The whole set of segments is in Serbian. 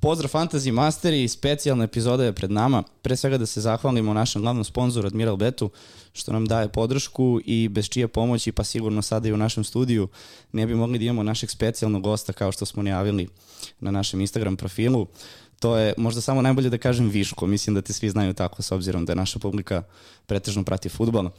Pozdrav Fantasy Masteri, specijalna epizoda je pred nama. Pre svega da se zahvalimo našem glavnom sponzoru Admiral Betu, što nam daje podršku i bez čije pomoći, pa sigurno sada i u našem studiju, ne bi mogli da imamo našeg specijalnog gosta kao što smo najavili na našem Instagram profilu. To je možda samo najbolje da kažem Viško, mislim da te svi znaju tako s obzirom da naša publika pretežno prati futbol.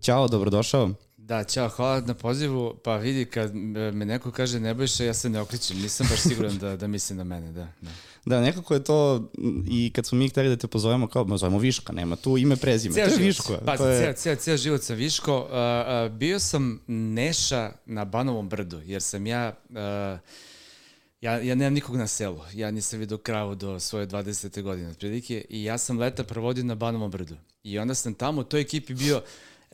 Ćao, dobrodošao. Da, čao, hvala na pozivu. Pa vidi, kad me neko kaže Nebojša, ja se ne okričem. Nisam baš siguran da, da misli na mene, da. Da, da nekako je to, i kad smo mi hteli da te pozovemo, kao, zovemo Viška, nema tu ime prezime. Cijel to je Viško. Pa, to je... cijel, cijel, cijel život sam Viško. Uh, uh, bio sam Neša na Banovom brdu, jer sam ja... Uh, ja, ja nemam nikog na selu. Ja nisam vidio kravu do svoje 20. godine otprilike i ja sam leta provodio na Banovom brdu. I onda sam tamo u toj ekipi bio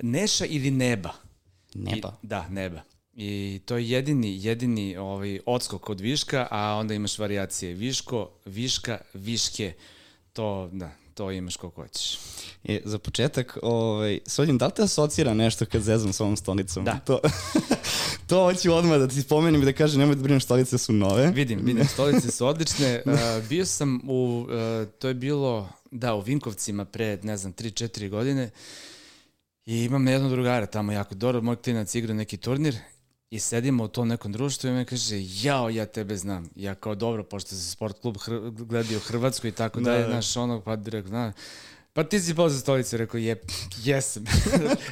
Neša ili Neba. Neba. I, da, neba. I to je jedini, jedini ovaj, odskok od viška, a onda imaš variacije viško, viška, viške, to, da, to imaš koliko hoćeš. E, za početak, ovaj, Soljim, da li te asocira nešto kad zezam s ovom stolicom? Da. To, to hoću odmah da ti spomenem i da kažem, nemoj da brinem, stolice su nove. Vidim, vidim, stolice su odlične. Uh, bio sam u, uh, to je bilo, da, u Vinkovcima pre, ne znam, 3-4 godine. Uh, I imam jedno drugara tamo jako dobro, moj klinac igra neki turnir i sedimo u tom nekom društvu i me kaže, jao, ja tebe znam. Ja kao dobro, pošto se sport klub hr gledaju u Hrvatsku i tako da, je, znaš, ono, pa direkt, znaš, Pa ti si pao za stolicu, rekao je, jesam.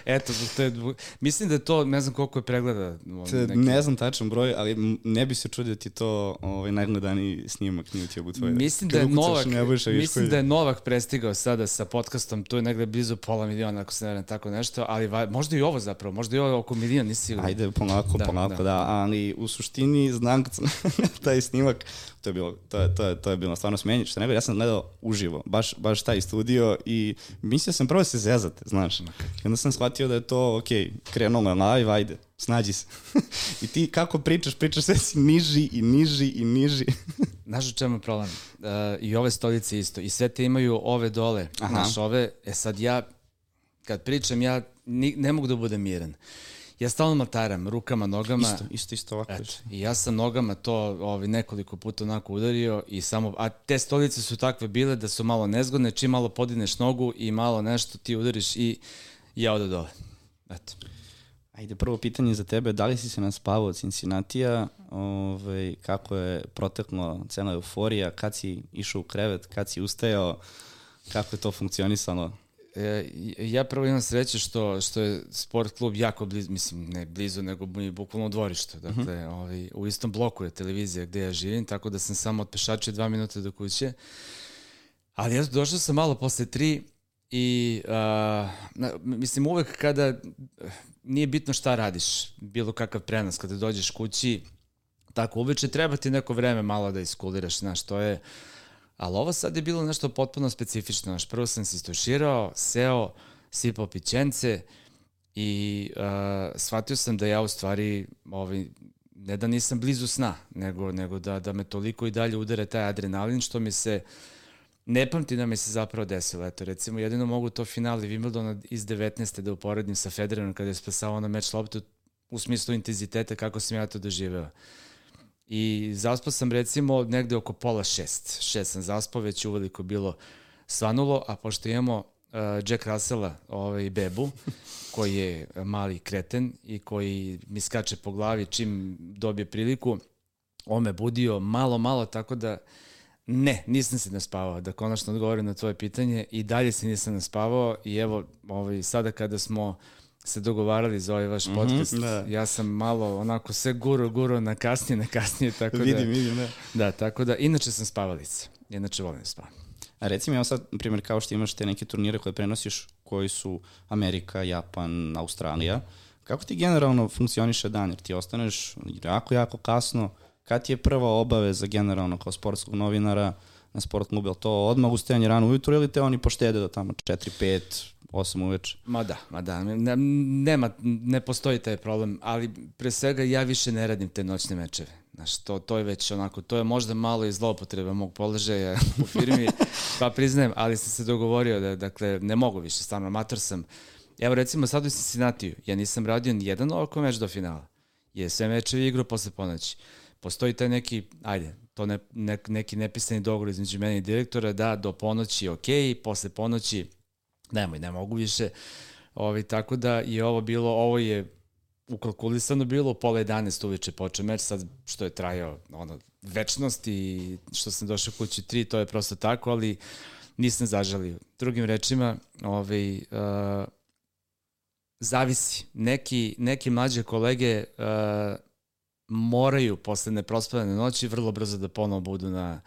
Eto, to je, mislim da je to, ne znam koliko je pregleda. Te, neki... Ne znam tačan broj, ali ne bi se čudio ti to ovaj, najgledani snimak na YouTube-u tvoje. Mislim da je Novak, mislim da je Novak prestigao sada sa podcastom, tu je negde blizu pola miliona, ako se ne vrem tako nešto, ali va, možda i ovo zapravo, možda i ovo oko milion, nisi sigurno. Ajde, polako, da, polako, da. da, ali u suštini znam taj snimak, to je bilo, to je, to je, to je bilo stvarno smenje, što nego, ja sam gledao uživo, baš, baš taj studio i mislio sam prvo da se zezate, znaš. I onda sam shvatio da je to, ok, krenulo na live, ajde, snađi se. I ti kako pričaš, pričaš sve si niži i niži i niži. Znaš u čemu je problem? Uh, I ove stolice isto. I sve te imaju ove dole. Aha. Znaš, ove, e sad ja, kad pričam, ja ni, ne mogu da budem miran. Uh, ja stalno mataram rukama, nogama. Isto, isto, isto ovako. Eto, I ja sam nogama to ovaj, nekoliko puta onako udario i samo, a te stolice su takve bile da su malo nezgodne, čim malo podineš nogu i malo nešto ti udariš i ja ode dole. Eto. Ajde, prvo pitanje za tebe, da li si se naspavao od Cincinnatija, ovaj, kako je proteklo cena euforija, kad si išao u krevet, kad si ustajao, kako je to funkcionisalo? E, ja prvo imam sreće što, što je sport klub jako blizu, mislim ne blizu, nego mi bukvalno dvorište. Dakle, uh mhm. -huh. ovaj, u istom bloku je televizija gde ja živim, tako da sam samo od pešača dva minuta do kuće. Ali ja došao sam malo posle tri i a, na, mislim uvek kada nije bitno šta radiš, bilo kakav prenos, kada dođeš kući, tako uveče treba ti neko vreme malo da iskuliraš, znaš, to je Ali ovo sad je bilo nešto potpuno specifično. Znaš, prvo sam se istuširao, seo, sipao pićence i uh, shvatio sam da ja u stvari ovaj, ne da nisam blizu sna, nego, nego da, da me toliko i dalje udare taj adrenalin što mi se ne pamti da mi se zapravo desilo. Eto, recimo, jedino mogu to finale Wimbledona iz 19. da uporedim sa Federerom kada je spasao na meč loptu u smislu intenziteta kako sam ja to doživeo. I zaspao sam recimo negde oko pola šest. Šest sam zaspao, već uveliko bilo svanulo, a pošto imamo uh, Jack Russella, ovaj bebu, koji je mali kreten i koji mi skače po glavi čim dobije priliku, on me budio malo, malo, tako da ne, nisam se naspavao, da konačno odgovorim na tvoje pitanje i dalje se nisam naspavao i evo, ovaj, sada kada smo uh, se dogovarali za ovaj vaš mhm, podcast. Mm -hmm, da. Ja sam malo onako sve guro, guro na kasnije, na kasnije, tako vidim, da... Vidim, vidim, da. Da, tako da, inače sam spavalica. Inače volim da spavam. A reci mi, evo sad, na primjer, kao što imaš te neke turnire koje prenosiš, koji su Amerika, Japan, Australija, kako ti generalno funkcioniše dan? Jer ti ostaneš jako, jako kasno. Kad ti je prva obaveza generalno kao sportskog novinara na sport klubu? Je to odmah ustajanje rano ujutru ili te oni poštede do tamo 4, 5, 8 uveče. Ma da, ma da, ne, nema, ne postoji taj problem, ali pre svega ja više ne radim te noćne mečeve. Znaš, to, to je već onako, to je možda malo i zloupotreba mog položaja u firmi, pa priznajem, ali sam se dogovorio da, dakle, ne mogu više, stvarno, amator sam. Evo recimo sad u Cincinnatiju, ja nisam radio ni jedan ovako meč do finala. Je sve mečevi igru posle ponoći. postoji taj neki, ajde, to ne, ne, neki nepisani dogovor između mene i direktora da do ponoći okay, posle ponoći nemoj, ne mogu više. Ovi, tako da je ovo bilo, ovo je ukalkulisano bilo, pola 11 uveče počeo meč, sad što je trajao ono, večnost i što sam došao kući 3, to je prosto tako, ali nisam zažalio. Drugim rečima, ovaj, uh, zavisi. Neki, neki mlađe kolege uh, moraju posle neprospavane noći vrlo brzo da ponovo budu na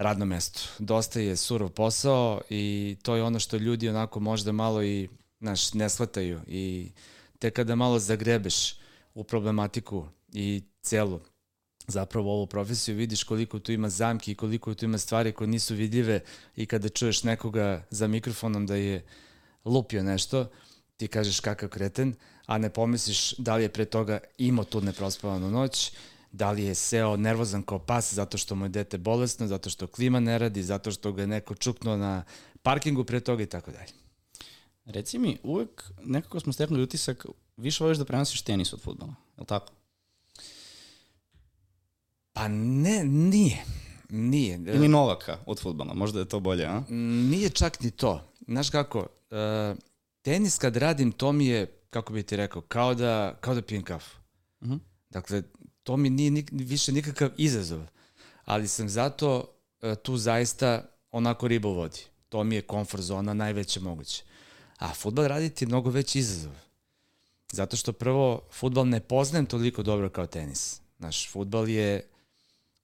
radnom mestu. Dosta je surov posao i to je ono što ljudi onako možda malo i znaš, ne shvataju i te kada malo zagrebeš u problematiku i celu zapravo ovu profesiju, vidiš koliko tu ima zamki i koliko tu ima stvari koje nisu vidljive i kada čuješ nekoga za mikrofonom da je lupio nešto, ti kažeš kakav kreten, a ne pomisliš da li je pre toga imao tu neprospavanu noć, da li je seo nervozan kao pas zato što mu je dete bolesno, zato što klima ne radi, zato što ga je neko čuknuo na parkingu pre toga i tako dalje. Reci mi, uvek nekako smo stekli utisak, više voliš da prenosiš tenis od futbola, je li tako? Pa ne, nije. Nije. Ili Novaka od futbola, možda je to bolje, a? Nije čak ni to. Znaš kako, uh, tenis kad radim, to mi je, kako bi ti rekao, kao da, kao da pijem kafu. Uh mhm. -huh. Dakle, to mi nije nik, više nikakav izazov. Ali sam zato uh, tu zaista onako riba u vodi. To mi je komfort zona najveća moguće. A futbal raditi je mnogo veći izazov. Zato što prvo, futbal ne poznajem toliko dobro kao tenis. Naš futbal je,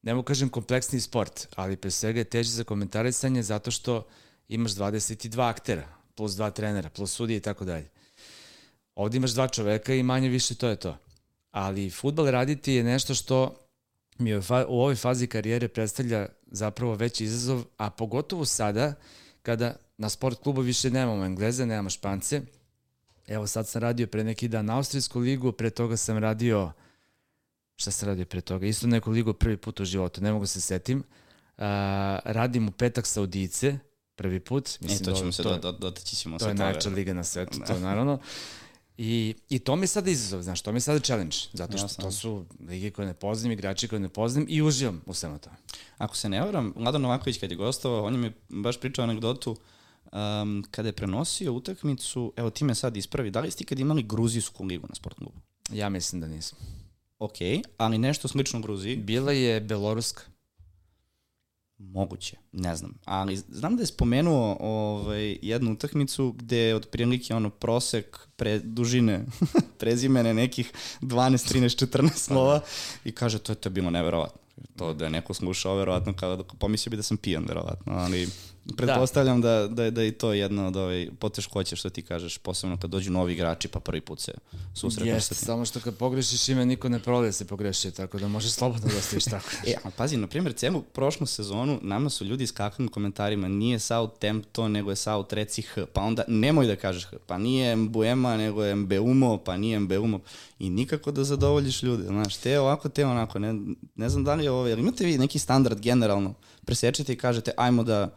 ne mogu kažem kompleksni sport, ali pre svega je teži za komentarisanje zato što imaš 22 aktera, plus dva trenera, plus sudije i tako dalje. Ovde imaš dva čoveka i manje više to je to. Ali futbal raditi je nešto što mi u, u ovoj fazi karijere predstavlja zapravo veći izazov, a pogotovo sada kada na sport klubu više nemamo Engleze, nemamo Špance. Evo sad sam radio pre neki dan Austrijsku ligu, pre toga sam radio šta sam radio pre toga? Isto neku ligu prvi put u životu, ne mogu da se setim. Uh, radim u petak Saudice, prvi put. Mislim, e, to ćemo da, se to, do, dotaći ćemo to je najjača liga na svetu, to naravno. I, I to mi je sada izazov, znaš, to mi je sada challenge, zato što Jasno. to su lige koje ne poznam, igrači koje ne poznam i uživam u svema to. Ako se ne varam, Vladan Novaković kad je gostovao, on je mi baš pričao anegdotu um, kada je prenosio utakmicu, evo ti me sad ispravi, da li ste kad imali gruzijsku ligu na klubu? Ja mislim da nisam. Ok, ali nešto slično Gruziji? Bila je Beloruska. Moguće, ne znam. Ali znam da je spomenuo ovaj, jednu utakmicu gde je otprilike ono prosek pre, dužine prezimene nekih 12, 13, 14 slova i kaže to je to bilo neverovatno. To da je neko slušao, verovatno, kada pomislio bi da sam pijan, verovatno, ali Pretpostavljam da. da, da, da je to jedna od ovaj poteškoća što ti kažeš, posebno kad dođu novi igrači pa prvi put se susretnu Jeste, samo što kad pogrešiš ime niko ne da se pogreši, tako da možeš slobodno da ostaviš tako. e, a pazi, na primjer, celu prošlu sezonu nama su ljudi iskakali u komentarima nije Southampton, nego je South reci H, pa onda nemoj da kažeš H, pa nije Mbuema, nego je Mbeumo, pa nije Mbeumo i nikako da zadovoljiš ljude, znaš, te ovako, te onako, ne, ne znam da li je ovo, imate vi neki standard generalno, presečete i kažete ajmo da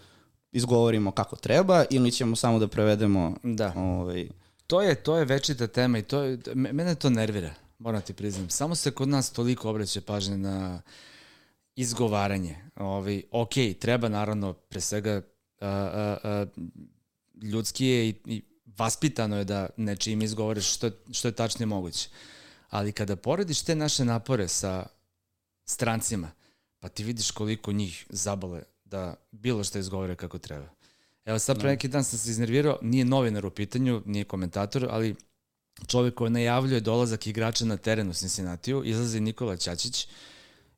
izgovorimo kako treba ili ćemo samo da prevedemo da. ovaj to je to je večita tema i to je, mene to nervira moram ti priznam samo se kod nas toliko obraća pažnje na izgovaranje ovaj ok, treba naravno pre svega a, a, a, ljudski je i, i vaspitano je da nečim izgovoriš što, što je tačnije moguće. Ali kada porediš te naše napore sa strancima, pa ti vidiš koliko njih zabole da bilo što izgovore kako treba. Evo sad pre da. neki dan sam se iznervirao, nije novinar u pitanju, nije komentator, ali čovjek koji najavljuje dolazak igrača na teren u Cincinnatiju, izlazi Nikola Ćačić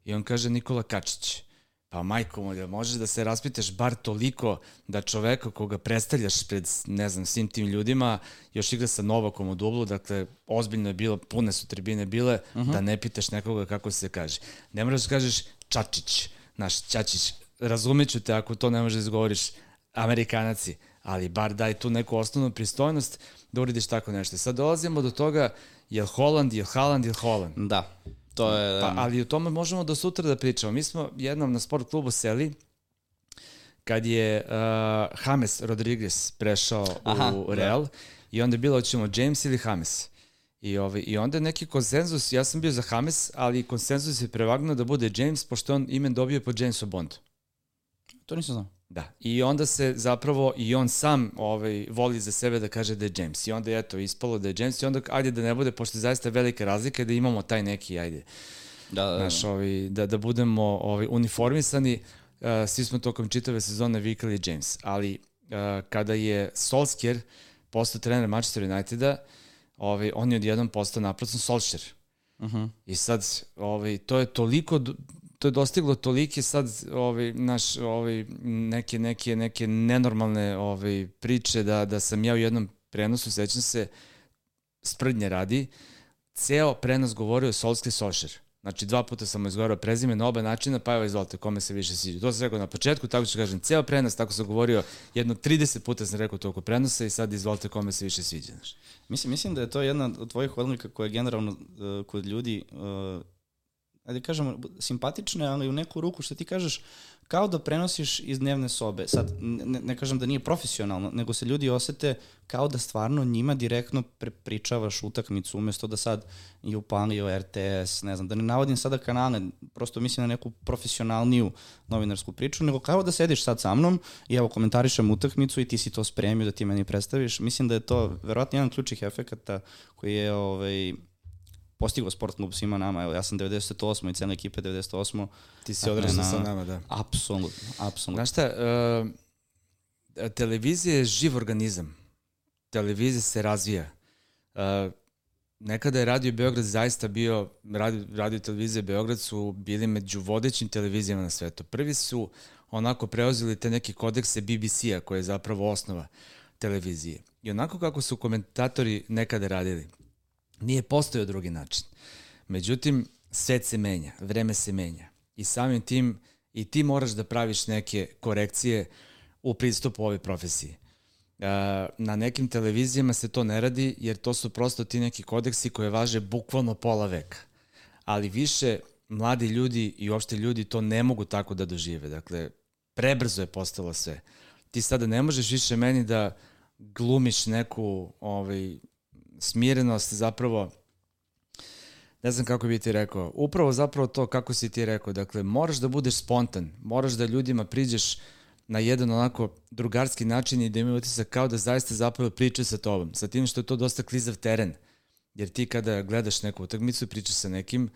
i on kaže Nikola Kačić. Pa majko da možeš da se raspitaš bar toliko da čoveka koga predstavljaš pred, ne znam, svim tim ljudima, još igra sa Novakom u dublu, dakle, ozbiljno je bilo, pune su tribine bile, uh -huh. da ne pitaš nekoga kako se kaže. Ne moraš da kažeš Čačić, naš Čačić, razumeću te ako to ne možeš da izgovoriš Amerikanaci, ali bar daj tu neku osnovnu pristojnost da urediš tako nešto. Sad dolazimo do toga je li Holland, je li Haaland, je li Holland. Da, to je... Pa, ali o tome možemo do sutra da pričamo. Mi smo jednom na sport klubu seli kad je uh, James Rodriguez prešao Aha, u da. Real da. i onda je bilo hoćemo James ili James. I, ovaj, I onda neki konsenzus, ja sam bio za Hames, ali konsenzus je prevagnuo da bude James, pošto on imen dobio po Jamesu Bondu. To nisam znao. Da. I onda se zapravo i on sam ovaj, voli za sebe da kaže da je James. I onda je eto ispalo da je James i onda ajde da ne bude, pošto je zaista velika razlika da imamo taj neki, ajde, Da, da, da. naš, ovaj, da, da budemo ovaj, uniformisani. Uh, svi smo tokom čitave sezone vikali James. Ali uh, kada je Solskjaer postao trener Manchester Uniteda, ovaj, on je odjednom postao naprotno Solskjaer. Uh -huh. I sad, ovaj, to je toliko, to je dostiglo tolike sad, ovaj, naš, ovaj, neke, neke, neke nenormalne ovaj, priče da, da sam ja u jednom prenosu, sećam se, sprdnje radi, ceo prenos govorio Solski Solšer. Znači, dva puta sam mu izgovorio prezime na oba načina, pa evo izvolite, kome se više sviđa. To sam rekao na početku, tako ću kažem, ceo prenos, tako sam govorio, jedno 30 puta sam rekao toliko prenosa i sad izvolite kome se više sviđa. Mislim, mislim da je to jedna od tvojih odlika koja generalno uh, kod ljudi, uh, ajde kažemo, simpatične, ali u neku ruku što ti kažeš, kao da prenosiš iz dnevne sobe. Sad, ne, ne kažem da nije profesionalno, nego se ljudi osete kao da stvarno njima direktno prepričavaš utakmicu, umesto da sad i upalio RTS, ne znam, da ne navodim sada kanale, prosto mislim na neku profesionalniju novinarsku priču, nego kao da sediš sad sa mnom i evo komentarišem utakmicu i ti si to spremio da ti meni predstaviš. Mislim da je to verovatno jedan ključih efekata koji je ovaj, postigao sport klub svima nama. Evo, ja sam 98. i cena ekipe 98. Ti si odrastao sa nama, da. Apsolutno, apsolutno. Znaš šta, uh, televizija je živ organizam. Televizija se razvija. Uh, nekada je Radio Beograd zaista bio, radio, radio televizije Beograd su bili među vodećim televizijama na svetu. Prvi su onako preuzeli te neke kodekse BBC-a koje je zapravo osnova televizije. I onako kako su komentatori nekada radili, nije postojao drugi način. Međutim, svet se menja, vreme se menja. I samim tim i ti moraš da praviš neke korekcije u pristupu ove profesije. Na nekim televizijama se to ne radi jer to su prosto ti neki kodeksi koje važe bukvalno pola veka. Ali više mladi ljudi i uopšte ljudi to ne mogu tako da dožive. Dakle, prebrzo je postalo sve. Ti sada ne možeš više meni da glumiš neku ovaj, smirenost zapravo ne znam kako bi ti rekao, upravo zapravo to kako si ti rekao, dakle moraš da budeš spontan, moraš da ljudima priđeš na jedan onako drugarski način i da imaju utisak kao da zaista zapravo pričaju sa tobom, sa tim što je to dosta klizav teren, jer ti kada gledaš neku utakmicu i pričaš sa nekim,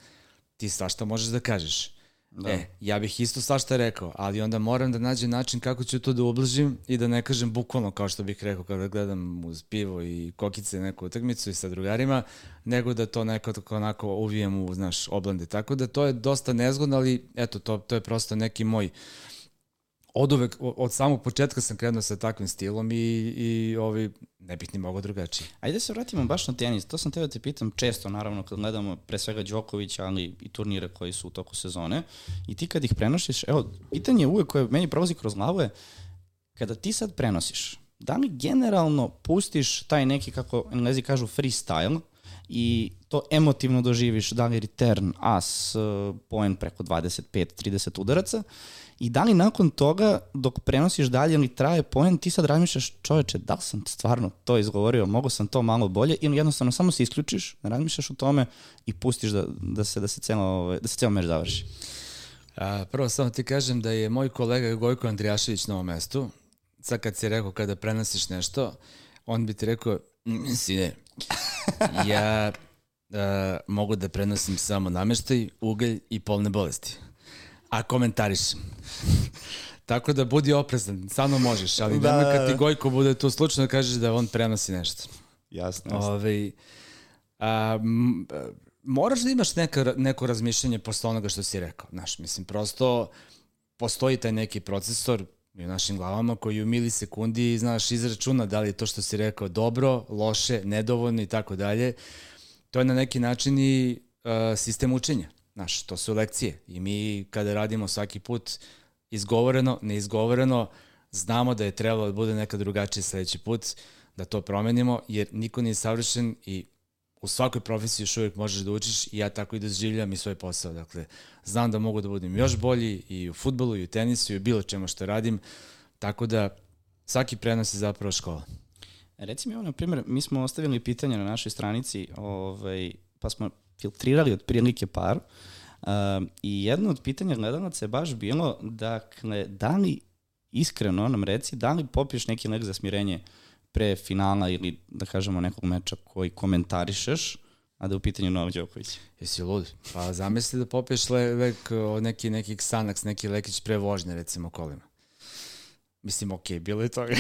ti svašta možeš da kažeš. Da. E, ja bih isto svašta rekao, ali onda moram da nađem način kako ću to da ublažim i da ne kažem bukvalno kao što bih rekao kada gledam uz pivo i kokice neku utakmicu i sa drugarima, nego da to neko tako onako uvijem u, znaš, oblande. Tako da to je dosta nezgodno, ali eto, to, to je prosto neki moj od uvek, od samog početka sam krenuo sa takvim stilom i, i ovi, ne bih ni mogao drugačije. Ajde da se vratimo baš na tenis. To sam teo da te pitam često, naravno, kad gledamo pre svega Đokovića, ali i turnire koji su u toku sezone. I ti kad ih prenošiš, evo, pitanje uvek koje meni prolazi kroz glavu je, kada ti sad prenosiš, da li generalno pustiš taj neki, kako englezi kažu, freestyle, i to emotivno doživiš, da li return, as, point preko 25-30 udaraca, I da li nakon toga, dok prenosiš dalje ili traje poen, ti sad razmišljaš, čoveče, da li sam stvarno to izgovorio, mogo sam to malo bolje, ili jednostavno samo se isključiš, ne razmišljaš o tome i pustiš da, da se, da se, celo, ovaj, da se celo meč završi. A, prvo samo ti kažem da je moj kolega Gojko Andrijašević na ovom mestu, sad kad si rekao kada prenosiš nešto, on bi ti rekao, sine, ja a, mogu da prenosim samo nameštaj, ugalj i polne bolesti a komentarišem. Tako da budi oprezan, samo možeš, ali da, nemoj kad ti Gojko bude tu slučajno da kažeš da on prenosi nešto. Jasno. jasno. Ove, a, m, moraš da imaš neka, neko razmišljanje posle onoga što si rekao. Znaš, mislim, prosto postoji taj neki procesor u našim glavama koji u milisekundi, znaš, izračuna da li je to što si rekao dobro, loše, nedovoljno i tako dalje. To je na neki način i uh, sistem učenja. Znaš, to su lekcije i mi kada radimo svaki put izgovoreno, neizgovoreno, znamo da je trebalo da bude neka drugačije sledeći put, da to promenimo, jer niko nije savršen i u svakoj profesiji još uvijek možeš da učiš i ja tako i doživljam i svoj posao. Dakle, znam da mogu da budem još bolji i u futbolu i u tenisu i u bilo čemu što radim, tako da svaki prenos je zapravo škola. Reci mi evo, na primjer, mi smo ostavili pitanje na našoj stranici, ovaj, pa smo filtrirali od prilike par, uh, i jedno od pitanja gledalaca je baš bilo, dakle, da li iskreno nam reci, da li popiješ neki lek za smirenje pre finala ili, da kažemo, nekog meča koji komentarišeš, a da je u pitanju Novak Đoković. Jesi lud? Pa zamisli da popiješ le, lek, neki, neki Xanax, neki lekić pre vožnje, recimo, kolima. Mislim, ok, bilo je toga.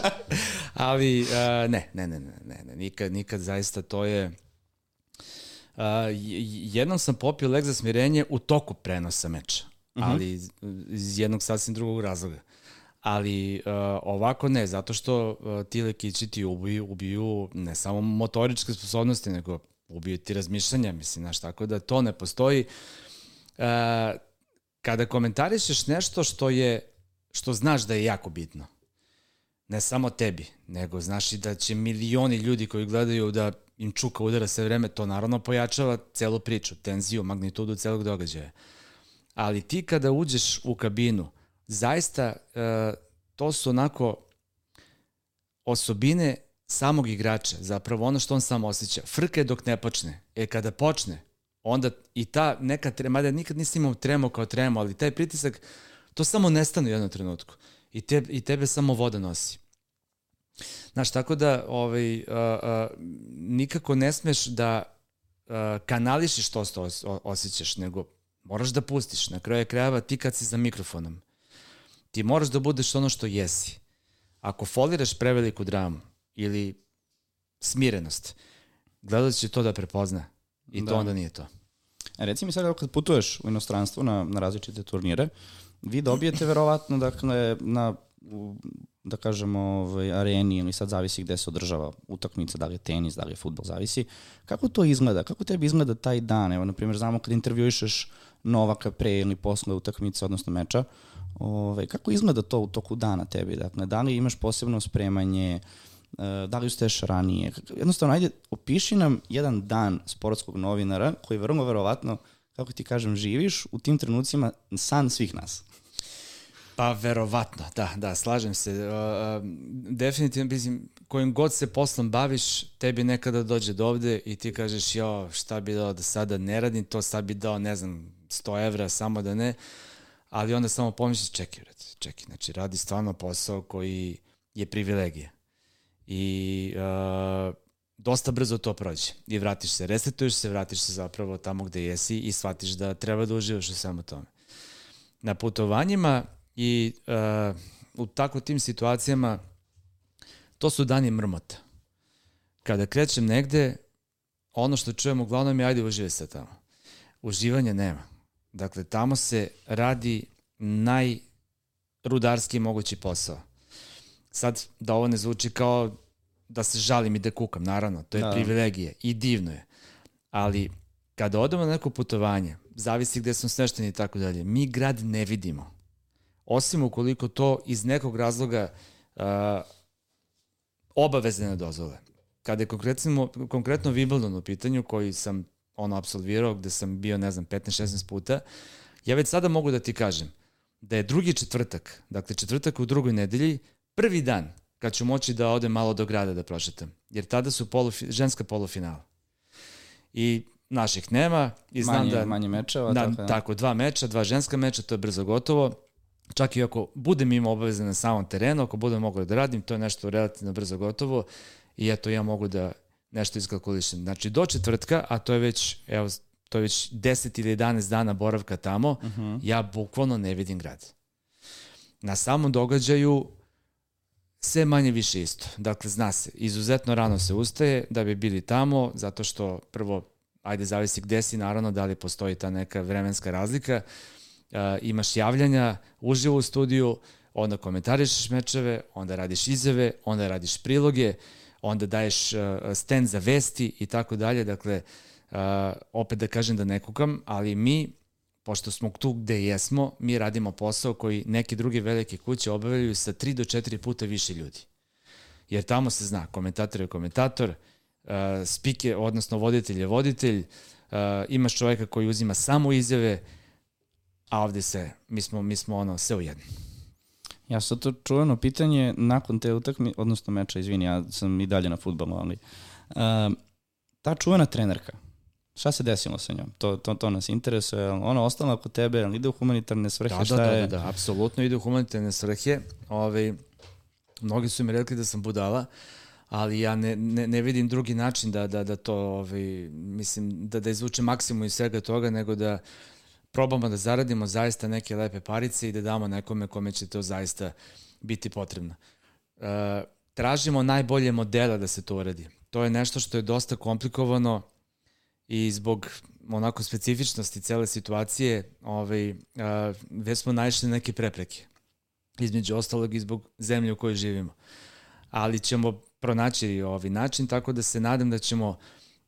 Ali, uh, ne, ne, ne, ne, ne, nikad, nikad zaista to je... Uh, jednom sam popio lek za smirenje u toku prenosa meča, uh mhm. -huh. ali iz jednog sasvim drugog razloga. Ali uh, ovako ne, zato što uh, ti lekići ti ubiju, ubiju ne samo motoričke sposobnosti, nego ubiju ti razmišljanja, mislim, znaš, tako da to ne postoji. Uh, kada komentarišeš nešto što je što znaš da je jako bitno. Ne samo tebi, nego znaš i da će milioni ljudi koji gledaju da im čuka udara sve vreme, to naravno pojačava celu priču, tenziju, magnitudu celog događaja. Ali ti kada uđeš u kabinu, zaista uh, to su onako osobine samog igrača, zapravo ono što on sam osjeća. Frka je dok ne počne. E kada počne, onda i ta neka trema, mada nikad nisam imao tremo kao tremo, ali taj pritisak To samo nestane u jednom trenutku. I, te, i tebe samo voda nosi. Znaš, tako da ovaj, uh, uh, nikako ne smeš da uh, kanališiš to što os, osjećaš, nego moraš da pustiš. Na kraju krajeva ti kad si za mikrofonom, ti moraš da budeš ono što jesi. Ako foliraš preveliku dramu ili smirenost, gledač će to da prepozna i da. to onda nije to. E, reci mi sad, kad putuješ u inostranstvu na, na različite turnire, vi dobijete verovatno dakle na da kažemo ovaj, areni ili sad zavisi gde se održava utakmica, da li je tenis, da li je futbol, zavisi. Kako to izgleda? Kako tebi izgleda taj dan? Evo, na primjer, znamo kad intervjuišeš Novaka pre ili posle utakmice, odnosno meča, ovaj, kako izgleda to u toku dana tebi? Dakle, da li imaš posebno spremanje, eh, da li ustaješ ranije? Jednostavno, ajde, opiši nam jedan dan sportskog novinara koji vrlo verovatno, kako ti kažem, živiš u tim trenucima san svih nas. Pa verovatno, da, da, slažem se. Uh, uh, definitivno, mislim, kojim god se poslom baviš, tebi nekada dođe do ovde i ti kažeš, jo, šta bi dao da sada ne radim, to sad bi dao, ne znam, 100 evra, samo da ne, ali onda samo pomisliš, čekaj, čekaj, znači radi stvarno posao koji je privilegija. I uh, dosta brzo to prođe i vratiš se, resetuješ se, vratiš se zapravo tamo gde jesi i shvatiš da treba da uživaš u svemu tome. Na putovanjima I uh, u tako tim situacijama to su dani mrmota. Kada krećem negde, ono što čujem uglavnom je ajde uživaj se tamo. Uživanja nema. Dakle, tamo se radi najrudarski mogući posao. Sad, da ovo ne zvuči kao da se žalim i da kukam, naravno, to je da. privilegije i divno je. Ali, kada odemo na neko putovanje, zavisi gde smo smešteni i tako dalje, mi grad ne vidimo osim ukoliko to iz nekog razloga uh, obavezne ne dozvole. Kada je konkretno, konkretno Wimbledon u pitanju, koji sam ono absolvirao, gde sam bio, ne znam, 15-16 puta, ja već sada mogu da ti kažem da je drugi četvrtak, dakle četvrtak u drugoj nedelji, prvi dan kad ću moći da odem malo do grada da prošetam. Jer tada su polufi, ženska polufinala. I naših nema. I znam manje, da, manje mečeva. Da, tako, da. tako, dva meča, dva ženska meča, to je brzo gotovo čak i ako budem imao obaveze na samom terenu, ako budem mogao da radim, to je nešto relativno brzo gotovo i eto ja mogu da nešto iskalkulišem. Znači do četvrtka, a to je već, evo, to je već 10 ili 11 dana boravka tamo, uh mhm. -huh. ja bukvalno ne vidim grad. Na samom događaju sve manje više isto. Dakle, zna se, izuzetno rano se ustaje da bi bili tamo, zato što prvo, ajde zavisi gde si, naravno, da li postoji ta neka vremenska razlika, uh, imaš javljanja uživo u studiju, onda komentarišeš mečeve, onda radiš izjave, onda radiš priloge, onda daješ stand za vesti i tako dalje. Dakle, opet da kažem da ne kukam, ali mi, pošto smo tu gde jesmo, mi radimo posao koji neke druge velike kuće obavljaju sa 3 do 4 puta više ljudi. Jer tamo se zna, komentator je komentator, speaker, odnosno voditelj je voditelj, imaš čoveka koji uzima samo izjave, a ovde se, mi smo, mi smo ono, sve u jednom. Ja sam to čuveno pitanje nakon te utakme, odnosno meča, izvini, ja sam i dalje na futbolu, ali uh, ta čuvena trenerka, šta se desilo sa njom? To, to, to nas interesuje. Ona ostala kod tebe, ali ide u humanitarne svrhe? Da, šta da, je? da, da, apsolutno ide u humanitarne svrhe. Ove, ovaj, mnogi su mi rekli da sam budala, ali ja ne, ne, ne vidim drugi način da, da, da to, ovaj, mislim, da, da izvuče maksimum iz svega toga, nego da probamo da zaradimo zaista neke lepe parice i da damo nekome kome će to zaista biti potrebno. E, tražimo najbolje modela da se to uradi. To je nešto što je dosta komplikovano i zbog onako specifičnosti cele situacije ovaj, a, već smo naišli neke prepreke. Između ostalog i zbog zemlje u kojoj živimo. Ali ćemo pronaći ovaj način, tako da se nadam da ćemo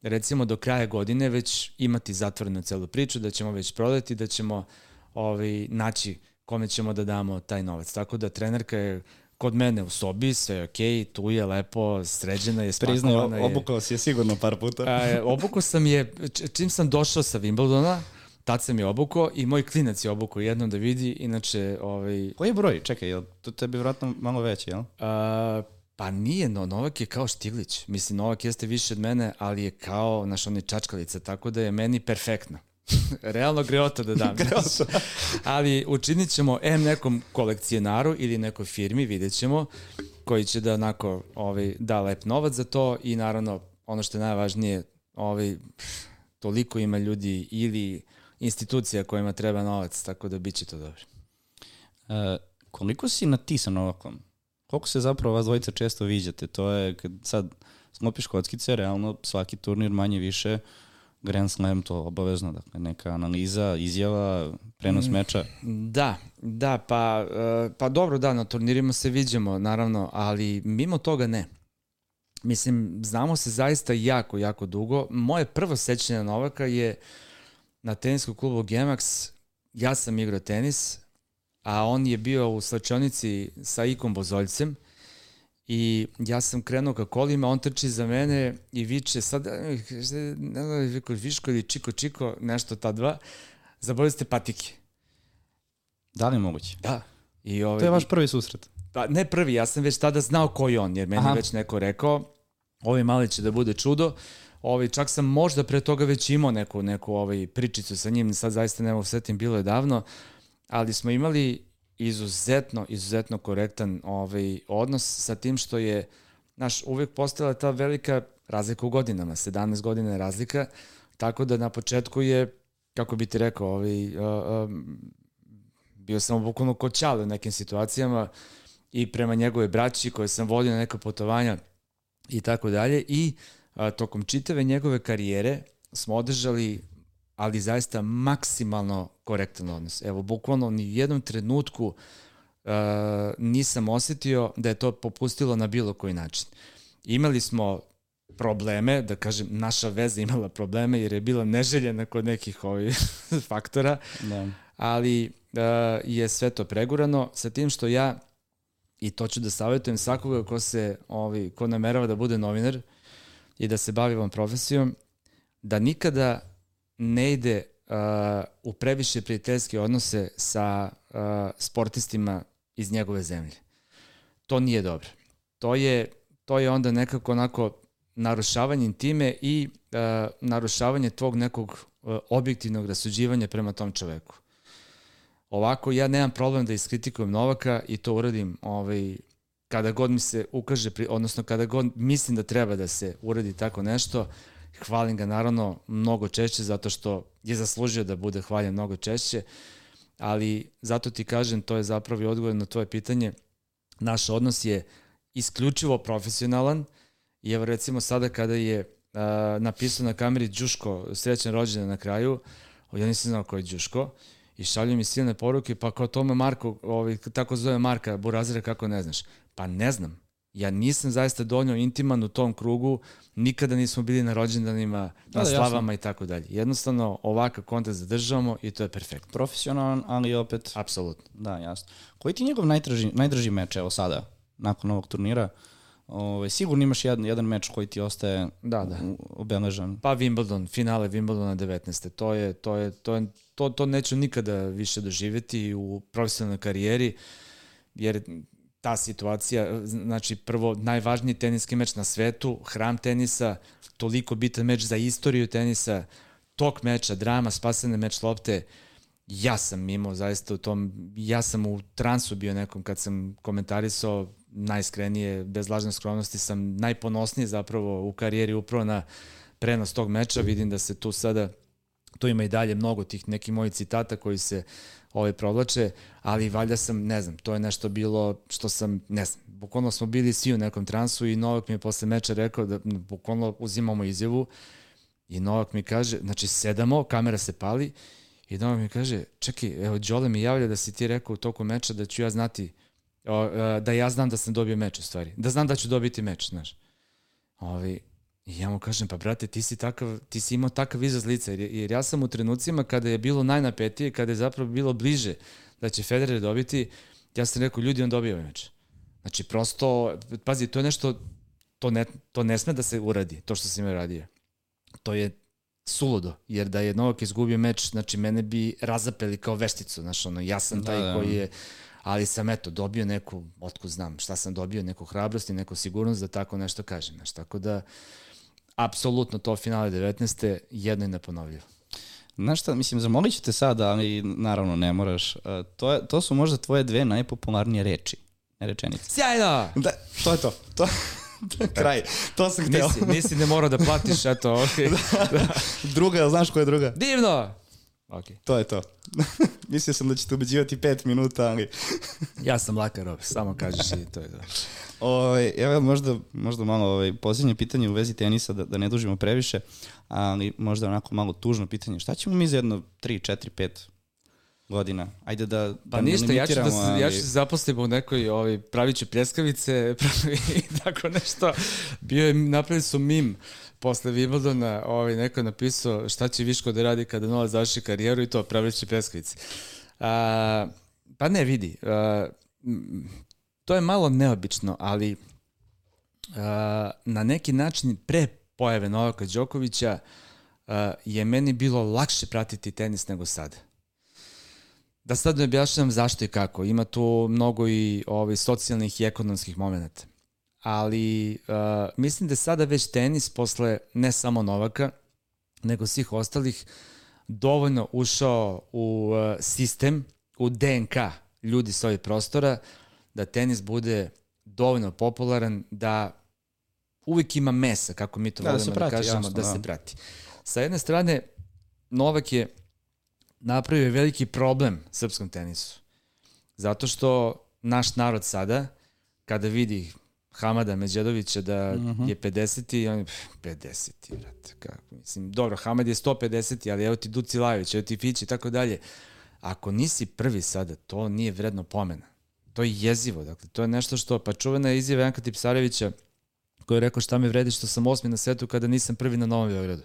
recimo do kraja godine već imati zatvorenu celu priču, da ćemo već prodati, da ćemo ovaj, naći kome ćemo da damo taj novac. Tako da trenerka je kod mene u sobi, sve je okej, okay, tu je lepo, sređena je, spakovana Priznaj, obukao si je sigurno par puta. A, obukao sam je, čim sam došao sa Wimbledona, tad sam je obukao i moj klinac je obukao jednom da vidi, inače... Ovaj, Koji je broj? Čekaj, je to tebi vratno malo veći, jel? A, pa nije, no, Novak je kao Štiglić. Mislim, Novak jeste više od mene, ali je kao, naš on je čačkalica, tako da je meni perfektno. Realno greota da dam. greota. Ali učinit ćemo M nekom kolekcionaru ili nekoj firmi, vidjet ćemo, koji će da onako ovaj, da lep novac za to i naravno ono što je najvažnije, ovaj, toliko ima ljudi ili institucija kojima treba novac, tako da bit će to dobro. E, koliko si na ti sa Novakom? Koliko se zapravo vas dvojica često viđate? To je kad sad sklopiš kockice, realno svaki turnir manje više Grand Slam to obavezno, dakle neka analiza, izjava, prenos mm, meča. Da, da, pa, e, pa dobro, da, na turnirima se viđamo, naravno, ali mimo toga ne. Mislim, znamo se zaista jako, jako dugo. Moje prvo sećanje Novaka je na teniskom klubu Gemax, ja sam igrao tenis, a on je bio u slačionici sa Ikom Bozoljcem i ja sam krenuo ka kolima, on trči za mene i viče sad, ne znam, Viko Viško ili Čiko Čiko, nešto ta dva, zaboravili ste patike. Da li je moguće? Da. I ovaj, to je vaš prvi susret? Pa ne prvi, ja sam već tada znao ko je on, jer meni Aha. već neko rekao, ovaj mali će da bude čudo, Ovaj, čak sam možda pre toga već imao neku, neku ovaj, pričicu sa njim, sad zaista ne mogu setim, bilo je davno, ali smo imali izuzetno, izuzetno korektan ovaj, odnos sa tim što je, naš, uvek postala ta velika razlika u godinama, 17 godina je razlika, tako da na početku je, kako bi ti rekao, ovaj, uh, uh, bio sam bukvalno koćale u nekim situacijama i prema njegove braći koje sam vodio na neka putovanja i tako dalje i a, tokom čitave njegove karijere smo održali ali zaista maksimalno korektan odnos. Evo, bukvalno ni u jednom trenutku uh, nisam osetio da je to popustilo na bilo koji način. Imali smo probleme, da kažem, naša veza imala probleme jer je bila neželjena kod nekih ovih faktora, da. ali uh, je sve to pregurano sa tim što ja i to ću da savjetujem svakoga ko se, ovi, ko namerava da bude novinar i da se bavi ovom profesijom, da nikada ne ide uh, u previše prijateljske odnose sa uh, sportistima iz njegove zemlje. To nije dobro. To je, to je onda nekako onako narušavanje intime i uh, narušavanje tvog nekog uh, objektivnog rasuđivanja prema tom čoveku. Ovako, ja nemam problem da iskritikujem Novaka i to uradim ovaj, kada god mi se ukaže, odnosno kada god mislim da treba da se uradi tako nešto, Hvalim ga naravno mnogo češće zato što je zaslužio da bude hvaljen mnogo češće, ali zato ti kažem, to je zapravo i odgovor na tvoje pitanje. Naš odnos je isključivo profesionalan i evo recimo sada kada je uh, napisao na kameri Đuško, srećan rođendan na kraju, ja nisam znao ko je Đuško, i šalju mi silne poruke, pa kao tome Marko, ovaj, tako zove Marka Burazira, kako ne znaš? Pa ne znam. Ja nisam zaista dovoljno intiman u tom krugu, nikada nismo bili na rođendanima, na da, da slavama i tako dalje. Jednostavno, ovakav kontakt zadržavamo i to je perfektno. Profesionalan, ali opet... Apsolutno. Da, jasno. Koji ti njegov najdraži, najdraži meč, evo sada, nakon ovog turnira? Ove, ovaj, sigurno imaš jedan, jedan meč koji ti ostaje da, da. obeležan. Pa Wimbledon, finale Wimbledona 19. To je, to je, to je, to, to neću nikada više doživeti u profesionalnoj karijeri. jer ta situacija, znači prvo najvažniji teniski meč na svetu, hram tenisa, toliko bitan meč za istoriju tenisa, tok meča, drama, spasene meč lopte, ja sam imao zaista u tom, ja sam u transu bio nekom kad sam komentarisao najiskrenije, bez lažne skromnosti, sam najponosniji zapravo u karijeri upravo na prenos tog meča, vidim da se tu sada, tu ima i dalje mnogo tih nekih mojih citata koji se ovaj provlače, ali valjda sam, ne znam, to je nešto bilo što sam, ne znam, bukvalno smo bili svi u nekom transu i Novak mi je posle meča rekao da bukvalno uzimamo izjavu i Novak mi kaže, znači sedamo, kamera se pali i Novak mi kaže, čekaj, evo Đole mi javlja da si ti rekao u toku meča da ću ja znati, e, da ja znam da sam dobio meč u stvari, da znam da ću dobiti meč, znaš. Ovi, I ja mu kažem, pa brate, ti si, takav, ti si imao takav izraz lica, jer, jer ja sam u trenucima kada je bilo najnapetije, kada je zapravo bilo bliže da će Federer dobiti, ja sam rekao, ljudi, on dobio ovaj meč. Znači, prosto, pazi, to je nešto, to ne, to ne sme da se uradi, to što sam je radio. To je suludo, jer da je Novak izgubio meč, znači mene bi razapeli kao vešticu, znači ono, ja sam taj da, da. koji je, ali sam eto, dobio neku, otko znam, šta sam dobio, neku hrabrost i neku sigurnost da tako nešto kažem, znači, tako da, apsolutno to finale 19. jedno i neponovljivo. Znaš šta, mislim, zamolit ću te sad, ali naravno ne moraš. Uh, to, je, to su možda tvoje dve najpopularnije reči, ne rečenice. Sjajno! Da, to je to. To, kraj. To sam hteo. Nisi, nisi ne mora da platiš, eto, ok. da. Druga, znaš koja je druga? Divno! Ok. To je to. Mislio sam da ćete ubeđivati pet minuta, ali... ja sam laka rob, samo kažeš i to je to. Ove, ovaj, evo možda, možda malo ovaj, posljednje pitanje u vezi tenisa, da, da ne dužimo previše, ali možda onako malo tužno pitanje. Šta ćemo mi za jedno 3, 4, 5 godina. Ajde da, pa da ništa, ja ću da se, ali... ja ću se zaposlim u nekoj, ovaj, pravit ću pljeskavice i tako nešto. Bio je, napravili su mim posle Wimbledona, ovaj, neko je napisao šta će Viško da radi kada Nova završi karijeru i to, pravit će pljeskavice. A, pa ne, vidi, a, to je malo neobično, ali uh, na neki način pre pojave Novaka Đokovića uh, je meni bilo lakše pratiti tenis nego sada. Da sad ne objašnjam zašto i kako. Ima tu mnogo i ovaj, socijalnih i ekonomskih momenta. Ali uh, mislim da sada već tenis posle ne samo Novaka, nego svih ostalih dovoljno ušao u uh, sistem, u DNK ljudi s ovih prostora, da tenis bude dovoljno popularan da uvijek ima mesa, kako mi to da, da volimo da, prati, da kažemo, jasno, da, da se prati. Sa jedne strane, Novak je napravio veliki problem srpskom tenisu. Zato što naš narod sada, kada vidi Hamada Međedovića da mm -hmm. je 50 i on je 50 brate, kako mislim, dobro, Hamad je 150 ali evo ti Duci Lajović, evo ti Fići i tako dalje. Ako nisi prvi sada, to nije vredno pomena. To je jezivo, dakle, to je nešto što, pa čuvena je izjava Janka Tipsarevića koji je rekao šta mi vredi što sam osmi na svetu kada nisam prvi na Novom Beogradu.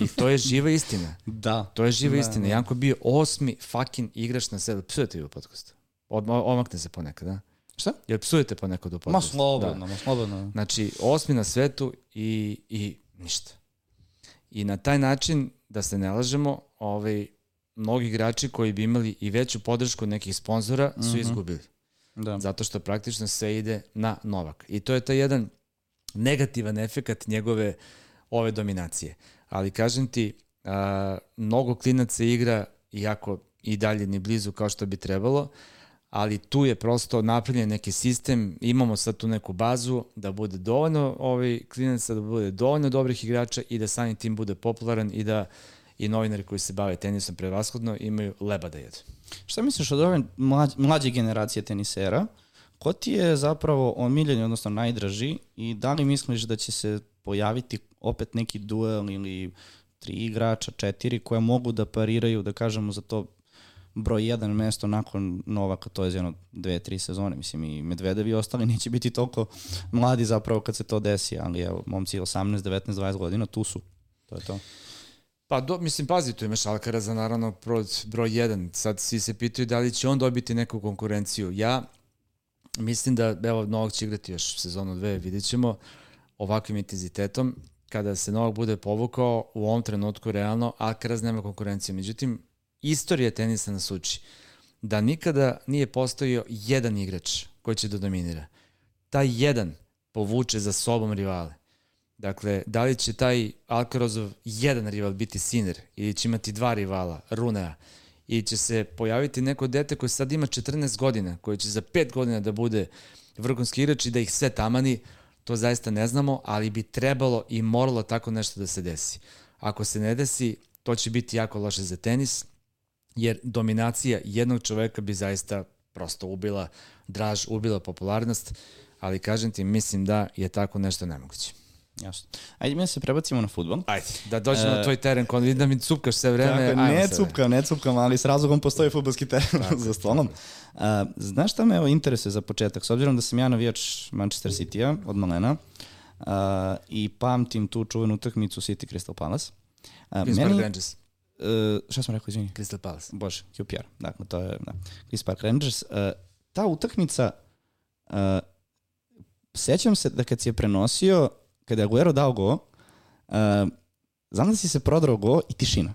I to je živa istina. da. To je živa da, istina. Da. Janko bio osmi fucking igrač na svetu. Psujete vi u podcastu. Od, omakne se ponekad, da? Šta? Jel psujete ponekad u podcastu? Ma slobodno, da. ma slobodno. Znači, osmi na svetu i, i ništa. I na taj način, da se ne lažemo, ovaj, mnogi igrači koji bi imali i veću podršku nekih sponzora su mm -hmm. izgubili. Da. Zato što praktično sve ide na Novak. I to je taj jedan negativan efekat njegove ove dominacije. Ali kažem ti, a, mnogo klinaca igra iako i dalje ni blizu kao što bi trebalo, ali tu je prosto napravljen neki sistem, imamo sad tu neku bazu da bude dovoljno ovaj klinaca, da bude dovoljno dobrih igrača i da samim tim bude popularan i da i novinari koji se bave tenisom prevashodno imaju leba da jedu. Šta misliš od ove mlađe, mlađe generacije tenisera? Ko ti je zapravo omiljen, odnosno najdraži i da li misliš da će se pojaviti opet neki duel ili tri igrača, četiri koje mogu da pariraju, da kažemo za to broj jedan mesto nakon Novaka, to je jedno dve, tri sezone, mislim i Medvedev i ostali neće biti toliko mladi zapravo kad se to desi, ali evo, momci 18, 19, 20 godina, tu su, to je to. Pa, do, mislim, pazi, tu imaš Alcaraza, naravno, broj, broj jedan. Sad svi se pitaju da li će on dobiti neku konkurenciju. Ja mislim da, evo, Novak će igrati još sezonu dve, vidjet ćemo, ovakvim intenzitetom. Kada se Novak bude povukao, u ovom trenutku realno, Alcaraz nema konkurencije. Međutim, istorija tenisa nas uči da nikada nije postojio jedan igrač koji će da dominira. Taj jedan povuče za sobom rivale. Dakle, da li će taj Alcarozov jedan rival biti Siner ili će imati dva rivala, Runea, ili će se pojaviti neko dete koje sad ima 14 godina, koje će za 5 godina da bude vrhunski igrač i da ih sve tamani, to zaista ne znamo, ali bi trebalo i moralo tako nešto da se desi. Ako se ne desi, to će biti jako loše za tenis, jer dominacija jednog čoveka bi zaista prosto ubila draž, ubila popularnost, ali kažem ti, mislim da je tako nešto nemoguće. Jasno. Ajde mi da se prebacimo na futbol. Ajde, da dođemo e, na tvoj teren, kod vidim da mi cupkaš sve vreme. Tako, ne cupkam, ne cupkam, ali s razlogom postoji futbolski teren tako, za stolom. Uh, znaš šta me evo interesuje za početak? S obzirom da sam ja navijač Manchester City-a od malena uh, i pamtim tu čuvenu utakmicu City Crystal Palace. Uh, Queen's meni, Rangers. Uh, šta sam rekao, izvini? Crystal Palace. Bože, QPR. Dakle, to je da. Queen's Park Rangers. Uh, ta utakmica, uh, sećam se da kad si je prenosio, kada je Aguero dao go, uh, znam da si se prodrao go i tišina.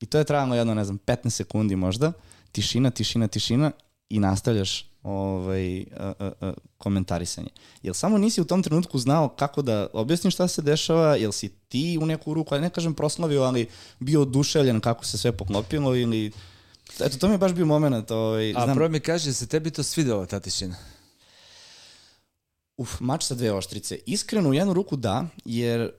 I to je trajalo jedno, ne znam, 15 sekundi možda. Tišina, tišina, tišina i nastavljaš ovaj, uh, uh, uh, komentarisanje. Jel samo nisi u tom trenutku znao kako da objasniš šta se dešava, jel si ti u neku ruku, ne kažem proslavio, ali bio oduševljen kako se sve poklopilo ili... Eto, to mi je baš bio moment. Ovaj, znam... A prvo mi kaže, se tebi to svidelo, ta tišina? Uf, mač sa dve oštrice. Iskreno, u jednu ruku da, jer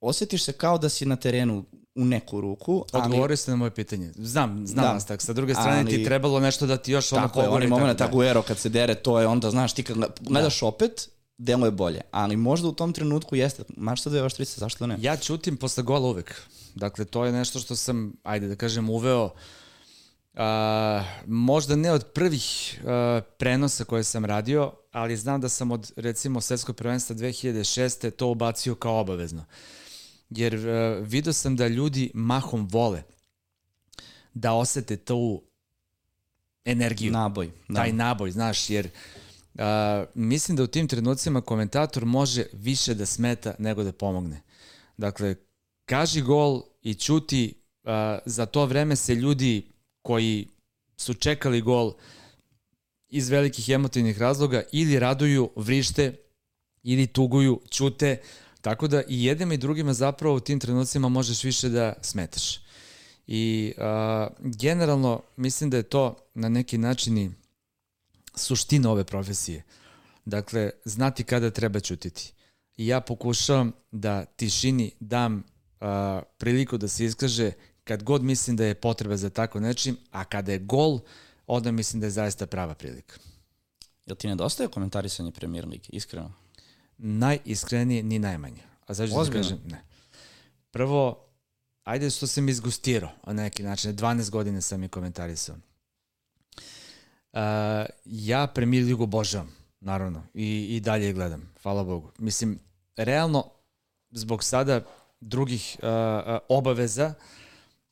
osjetiš se kao da si na terenu u neku ruku. Odgovorio ste na moje pitanje. Znam, znam da. vas tako. Sa druge strane ali... ti trebalo nešto da ti još ono pogore. Tako je, onaj moment Aguero kad se dere, to je onda, znaš, ti kad gledaš da. opet, delo je bolje. Ali možda u tom trenutku jeste. Mač sa dve oštrice, zašto ne? Ja čutim posle gola uvek. Dakle, to je nešto što sam, ajde da kažem, uveo Uh, možda ne od prvih uh, prenosa koje sam radio, ali znam da sam od recimo svetskog prvenstva 2006. to ubacio kao obavezno. Jer uh, vidio sam da ljudi mahom vole da osete tu energiju. Naboj. Da. Taj naboj, znaš, jer uh, mislim da u tim trenucima komentator može više da smeta nego da pomogne. Dakle, kaži gol i čuti, uh, za to vreme se ljudi koji su čekali gol iz velikih emotivnih razloga ili raduju, vrište ili tuguju, čute, tako da i jednima i drugima zapravo u tim trenucima možeš više da smetaš. I a, generalno mislim da je to na neki način i suština ove profesije. Dakle, znati kada treba čutiti. I ja pokušavam da tišini dam a, priliku da se iskaže kad god mislim da je potreba za tako nečim, a kada je gol, onda mislim da je zaista prava prilika. Jel ti nedostaje komentarisanje premier lige, iskreno? Najiskrenije, ni najmanje. A zašto da kažem? Ne. Prvo, ajde što sam izgustirao na neki način, 12 godine sam i komentarisao. Uh, ja premier ligu obožavam, naravno, i, i dalje je gledam, hvala Bogu. Mislim, realno, zbog sada drugih uh, obaveza,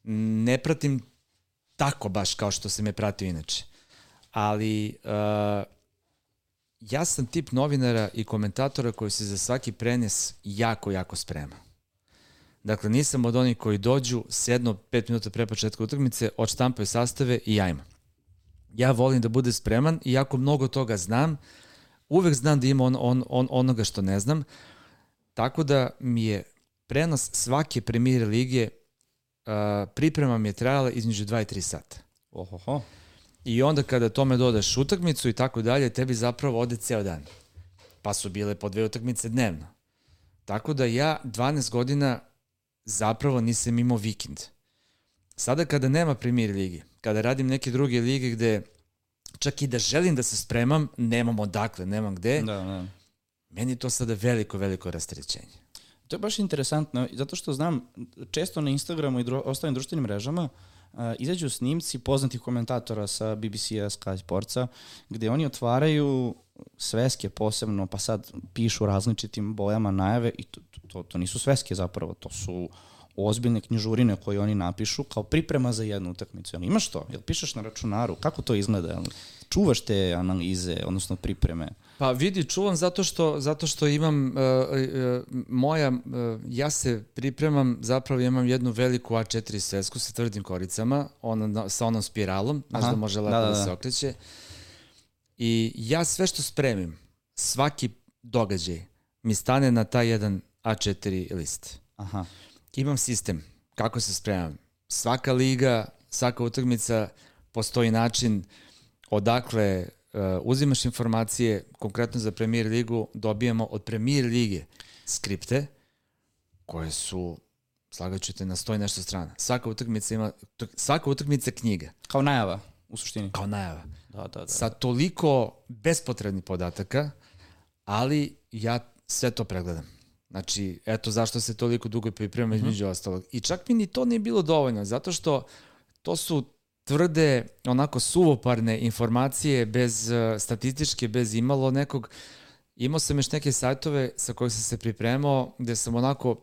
ne pratim tako baš kao što sam je pratio inače. Ali uh, ja sam tip novinara i komentatora koji se za svaki prenes jako, jako sprema. Dakle, nisam od onih koji dođu, sedno pet minuta pre početka utakmice, odštampaju sastave i ajmo. Ja volim da bude spreman i jako mnogo toga znam, uvek znam da ima on, on, on, onoga što ne znam, tako da mi je prenos svake premijere lige uh, priprema mi je trajala između 2 i 3 sata. Ohoho. I onda kada tome dodaš utakmicu i tako dalje, tebi zapravo ode ceo dan. Pa su bile po dve utakmice dnevno. Tako da ja 12 godina zapravo nisam imao vikend. Sada kada nema premier ligi, kada radim neke druge lige gde čak i da želim da se spremam, nemam odakle, nemam gde, da, da. meni to sada veliko, veliko rastrećenje. To je baš interesantno, zato što znam, često na Instagramu i dru ostalim društvenim mrežama uh, izađu snimci poznatih komentatora sa BBC-a, Sky Sportsa, gde oni otvaraju sveske posebno, pa sad pišu različitim bojama najave i to, to, to nisu sveske zapravo, to su ozbiljne knjižurine koje oni napišu kao priprema za jednu utakmicu. Jel imaš to? Jel pišeš na računaru? Kako to izgleda? Jel čuvaš te analize, odnosno pripreme? Pa vidi, čuvam zato što, zato što imam, uh, uh, moja, uh, ja se pripremam, zapravo imam jednu veliku A4 svesku sa tvrdim koricama, ona, sa onom spiralom, znaš da može lepo da, da, da. da se okreće. I ja sve što spremim, svaki događaj mi stane na taj jedan A4 list. Aha. Imam sistem kako se spremam. Svaka liga, svaka utakmica, postoji način odakle uh, uzimaš informacije, konkretno za Premier ligu, dobijamo od Premier lige skripte koje su slagaću te na stoj nešto strana. Svaka utakmica ima, svaka utakmica knjiga. Kao najava, u suštini. Kao najava. Da, da, da. Sa toliko bespotrebnih podataka, ali ja sve to pregledam. Znači, eto zašto se toliko dugo pripremam mm -hmm. između ostalog. I čak mi ni to nije bilo dovoljno, zato što to su tvrde, onako suvoparne informacije bez uh, statističke, bez imalo nekog. Imao sam još neke sajtove sa kojih sam se pripremao, gde sam onako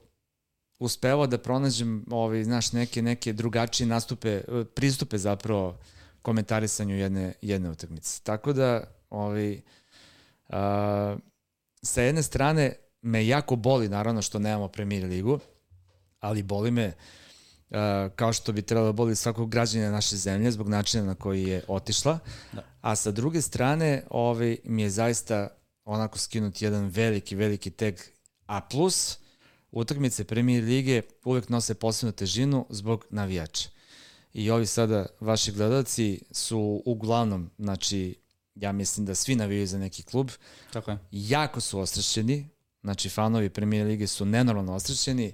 uspevao da pronađem ovaj, znaš, neke, neke drugačije nastupe, e, pristupe zapravo komentarisanju jedne, jedne utakmice. Tako da, ovaj, uh, sa jedne strane, me jako boli, naravno, što nemamo premier ligu, ali boli me uh, kao što bi trebalo da boli svakog građana naše zemlje zbog načina na koji je otišla. Da. A sa druge strane, ovaj, mi je zaista onako skinut jedan veliki, veliki teg A+, utakmice premier lige uvek nose posebnu težinu zbog navijača. I ovi sada vaši gledalci su uglavnom, znači, ja mislim da svi navijaju za neki klub. Tako je. Jako su ostrašćeni, Znači, fanovi premijer lige su nenormalno osrećeni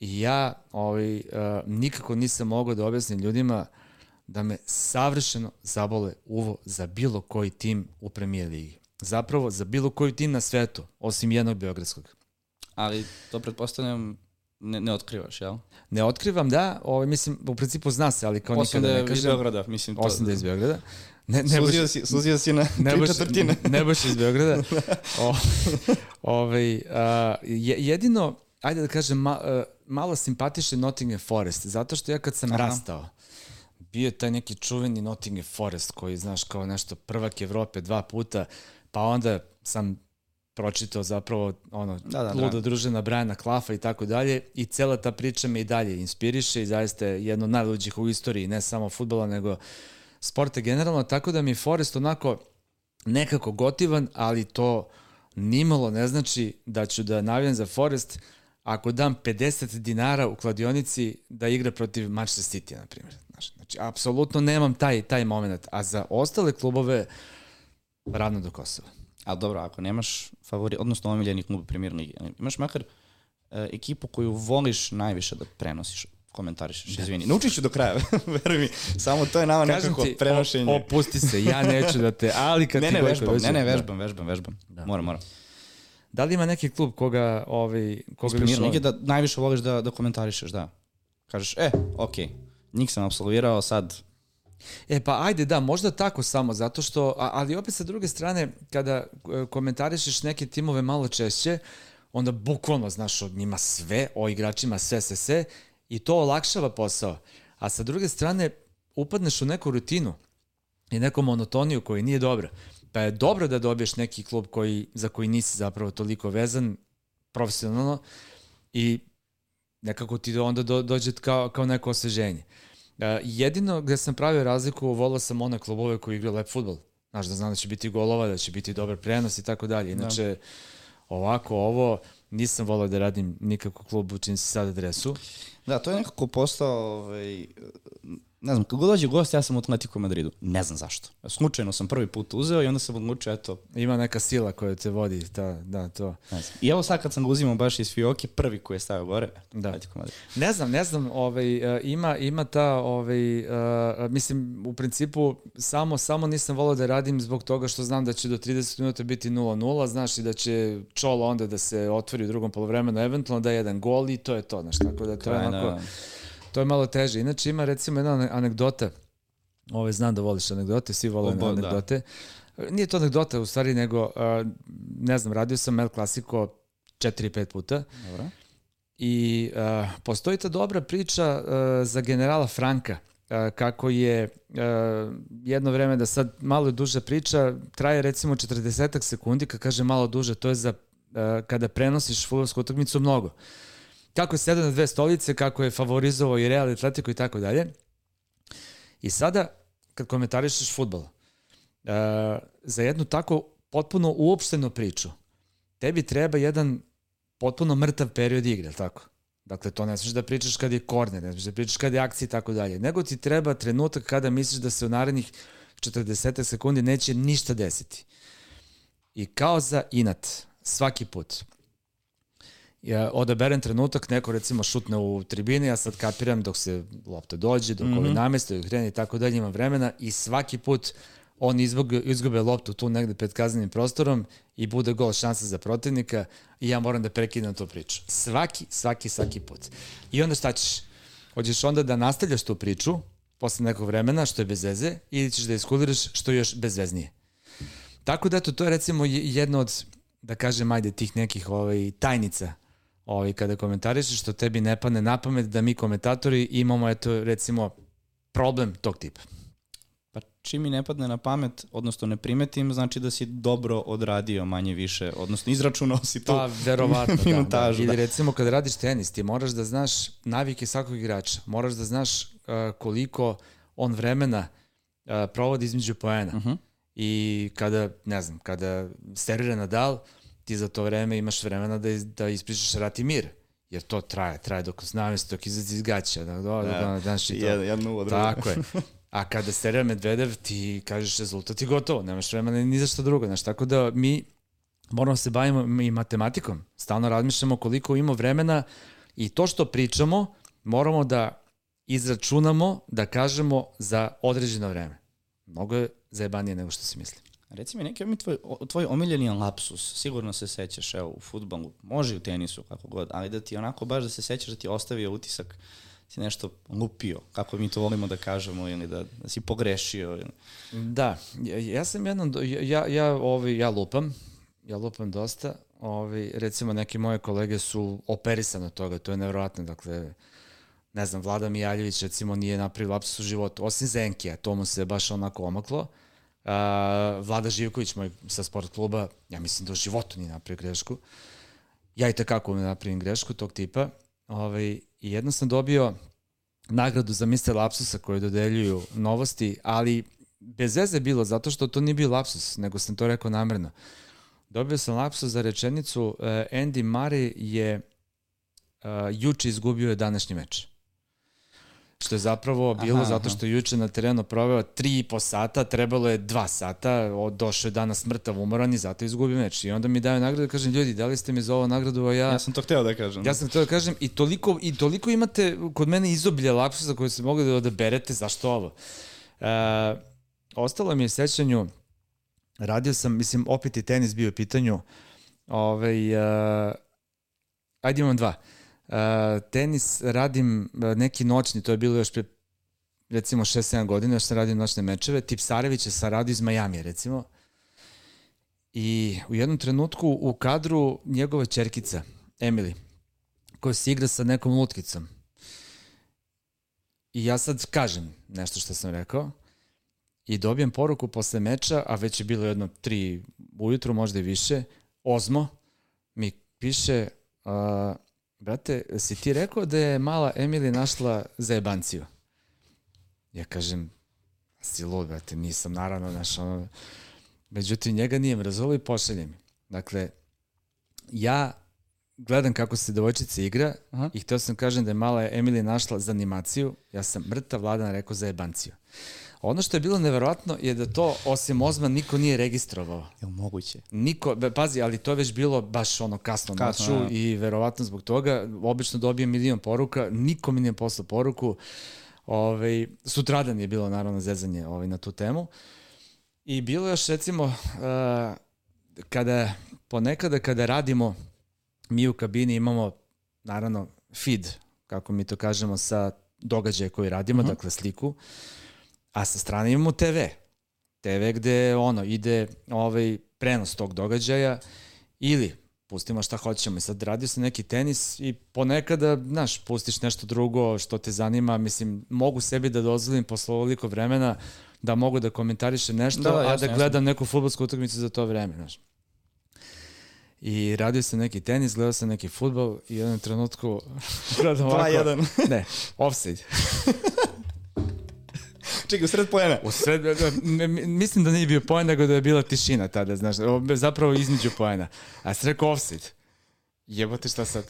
i ja ovaj, uh, nikako nisam mogao da objasnim ljudima da me savršeno zabole uvo za bilo koji tim u premijer ligi. Zapravo, za bilo koji tim na svetu, osim jednog Beogradskog. Ali to pretpostavljam ne, ne otkrivaš, jel? Ne otkrivam, da. Ovaj, mislim, u principu zna se, ali kao Osim nikada da ne kažem. Osim da je iz Beograda, mislim. To, osim da je iz Beograda. Ne, ne suzio, baš, si, suzio si na ne tri četvrtine. Ne baš iz Beograda. o, ovaj, a, jedino, ajde da kažem, ma, a, malo simpatiše Nottingham Forest, zato što ja kad sam Aha. rastao, bio je taj neki čuveni Nottingham Forest koji, znaš, kao nešto prvak Evrope dva puta, pa onda sam pročitao zapravo ono, da, da, luda da. družina Briana Klafa i tako dalje i cela ta priča me i dalje inspiriše i zaista je jedno od najluđih u istoriji, ne samo futbola, nego sporta generalno, tako da mi je Forest onako nekako gotivan, ali to nimalo ne znači da ću da navijam za Forest ako dam 50 dinara u kladionici da igra protiv Manchester City, na primjer. Znači, apsolutno nemam taj, taj moment. A za ostale klubove, ravno do Kosova. Ali dobro, ako nemaš favori, odnosno omiljeni klub premier ligi, imaš makar e, ekipu koju voliš najviše da prenosiš komentarišeš, da. izvini. Naučit ću do kraja, veruj mi. Samo to je nama Kažem nekako ti, prenošenje. opusti se, ja neću da te, ali kad ne, ti ne, vežbam, ne, ne, vežbam, da. vežbam, vežbam. Da. Moram, moram. Da li ima neki klub koga, ovaj, koga više voliš? da najviše voliš da, da komentarišeš, da. Kažeš, e, okej, okay, njih sam absolvirao, sad E pa ajde da, možda tako samo, zato što, ali opet sa druge strane, kada e, komentarišeš neke timove malo češće, onda bukvalno znaš od njima sve, o igračima sve, sve, sve i to olakšava posao. A sa druge strane, upadneš u neku rutinu i neku monotoniju koja nije dobra. Pa je dobro da dobiješ neki klub koji, za koji nisi zapravo toliko vezan profesionalno i nekako ti onda do, dođe kao, kao neko osveženje. Uh, jedino gde sam pravio razliku, volao sam one klubove koji igraju lep futbol. Znaš, da znam da će biti golova, da će biti dobar prenos i tako dalje. Da. Inače, da. ovako, ovo, nisam volao da radim nikako klub u čim se sad adresu. Da, to je nekako postao ovaj, ne znam, kako dođe gost, ja sam u Atletico Madridu. Ne znam zašto. Slučajno sam prvi put uzeo i onda sam odlučio, eto... Ima neka sila koja te vodi, ta, da, to. Ne znam. I evo sad kad sam ga uzimao baš iz Fioke, prvi koji je stavio gore, da. Atletico Madrid. Ne znam, ne znam, ovaj, uh, ima, ima ta, ovaj, uh, mislim, u principu, samo, samo nisam volao da radim zbog toga što znam da će do 30 minuta biti 0-0, znaš, i da će čolo onda da se otvori u drugom polovremenu, eventualno da je jedan gol i to je to, znaš, tako da to je onako... To je malo teže. Inače ima recimo jedna anegdota, Ove, znam da voliš anegdote, svi vole Obo, da. anegdote. Da. Nije to anegdota u stvari, nego, uh, ne znam, radio sam El Clasico 4-5 puta. Dobro. I uh, postoji ta dobra priča uh, za generala Franka, uh, kako je uh, jedno vreme da sad malo duža priča, traje recimo 40 sekundi, kad kaže malo duže, to je za uh, kada prenosiš futbolsku utakmicu mnogo. Kako je sedao na dve stolice, kako je favorizovao i Real Atletico i tako dalje. I sada, kad komentarišeš futbol, uh, za jednu tako potpuno uopštenu priču, tebi treba jedan potpuno mrtav period igre, tako? Dakle, to ne smiješ da pričaš kad je korner, ne smiješ da pričaš kad je akcija i tako dalje. Nego ti treba trenutak kada misliš da se u narednih 40 sekundi neće ništa desiti. I kao za inat, svaki put, ja odaberem trenutak, neko recimo šutne u tribini, ja sad kapiram dok se lopta dođe, dok mm -hmm. ovi nameste, dok krene i tako dalje, ima vremena i svaki put on izgube, izgube loptu tu negde pred kaznenim prostorom i bude gol šansa za protivnika i ja moram da prekidam tu priču. Svaki, svaki, svaki put. I onda šta ćeš? Hoćeš onda da nastavljaš tu priču posle nekog vremena, što je bez veze, ili ćeš da iskuliraš što je još bezveznije. Tako da eto, to je recimo jedna od, da kažem, ajde, tih nekih ovaj, tajnica ovaj, kada komentarišeš, što tebi ne pane na pamet da mi komentatori imamo, eto, recimo, problem tog tipa čim mi ne padne na pamet, odnosno ne primetim, znači da si dobro odradio manje više, odnosno izračunao si to. Pa, verovatno, minutažu, da, da. Ili da. recimo kada radiš tenis, ti moraš da znaš navike svakog igrača, moraš da znaš uh, koliko on vremena uh, provodi između poena. Uh mhm. -huh. I kada, ne znam, kada servira Nadal, ti za to vreme imaš vremena da, iz, da ispričaš rat i mir jer to traje, traje dok znamesti, dok izađe iz gaća, da, da, da, da, da, jedno, da, Tako je. A kada Serija Medvedev, ti kažeš rezultat i gotovo, nemaš vremena ni za što drugo. Znaš, tako da mi moramo se bavimo i matematikom. Stalno razmišljamo koliko ima vremena i to što pričamo moramo da izračunamo, da kažemo za određeno vreme. Mnogo je zajebanije nego što se misli. Reci mi, neki mi tvoj, tvoj omiljeni lapsus, sigurno se sećaš, evo, u futbolu, može u tenisu, kako god, ali da ti onako baš da se sećaš da ti ostavio utisak si nešto lupio, kako mi to volimo da kažemo, ili da, da si pogrešio. Ili... Da, ja, ja sam jednom, ja, ja, ovi, ja lupam, ja lupam dosta, ovi, recimo neki moje kolege su operisane od toga, to je nevjerojatno, dakle, ne znam, Vlada Mijaljević recimo nije napravio lapsus u životu, osim Zenkija, to mu se baš onako omaklo. Uh, Vlada Živković, moj sa sport kluba, ja mislim da u životu nije napravio grešku. Ja i takako ne napravim grešku tog tipa. Ovaj, I jedno sam dobio nagradu za Mr. Lapsusa koju dodeljuju novosti, ali bez veze bilo, zato što to nije bio lapsus, nego sam to rekao namerno. Dobio sam lapsus za rečenicu uh, Andy Murray je uh, juče izgubio je današnji meč. Što je zapravo bilo aha, zato što juče na terenu proveo tri i po sata, trebalo je dva sata, došao je danas mrtav umoran i zato izgubio meč. I onda mi daju nagradu, kažem, ljudi, da li ste mi za ovo nagradu, a ja... Ja sam to hteo da kažem. Ja sam hteo da kažem i toliko, i toliko imate kod mene izobilje lapsusa koje se mogli da odaberete, zašto ovo? Uh, ostalo mi je sećanju, radio sam, mislim, opet i tenis bio u pitanju, ovaj, uh, ajde imam dva. Uh, Uh, tenis radim uh, neki noćni, to je bilo još pre recimo 6-7 godina, još sam radio noćne mečeve. Tipsarević je saradio iz Majamija, recimo. I u jednom trenutku u kadru njegova čerkica, Emily, koja se igra sa nekom lutkicom. I ja sad kažem nešto što sam rekao i dobijem poruku posle meča, a već je bilo jedno tri ujutru, možda i više, Ozmo mi piše uh, brate, si ti rekao da je mala Emily našla zajebanciju? Ja kažem, si lud, brate, nisam, naravno, znaš, ono, međutim, njega nije mrazolo i pošalje mi. Dakle, ja gledam kako se devojčica igra Aha. i hteo sam kažem da je mala Emily našla za animaciju, ja sam mrtav vladan rekao za jebanciju. Ono što je bilo neverovatno je da to, osim Ozma, niko nije registrovao. Je li moguće? Niko, pazi, ali to je već bilo baš ono kasno, kasno noću ja. i verovatno zbog toga, obično dobijem milion poruka, niko mi nije poslao poruku. Ove, ovaj, sutradan je bilo naravno zezanje ovaj, na tu temu. I bilo još recimo, uh, kada, ponekada kada radimo, mi u kabini imamo naravno feed, kako mi to kažemo, sa događaje koji radimo, uh mhm. -huh. dakle sliku. A sa strane imamo TV. TV gde ono, ide ovaj prenos tog događaja ili pustimo šta hoćemo. I sad radio sam neki tenis i ponekada, znaš, pustiš nešto drugo što te zanima. Mislim, mogu sebi da dozvolim posle ovoliko vremena da mogu da komentarišem nešto, da, da, jasno, a da gledam jasno. neku futbolsku utakmicu za to vreme, znaš. I radio sam neki tenis, gledao sam neki futbol i u jednom trenutku gledam ovako. 2-1. ne, offside. Čekaj, u sred pojena. U sred, mislim da nije bio poen, nego da je bila tišina tada, znaš, zapravo između pojena. A sam rekao offside. Jebote šta sad?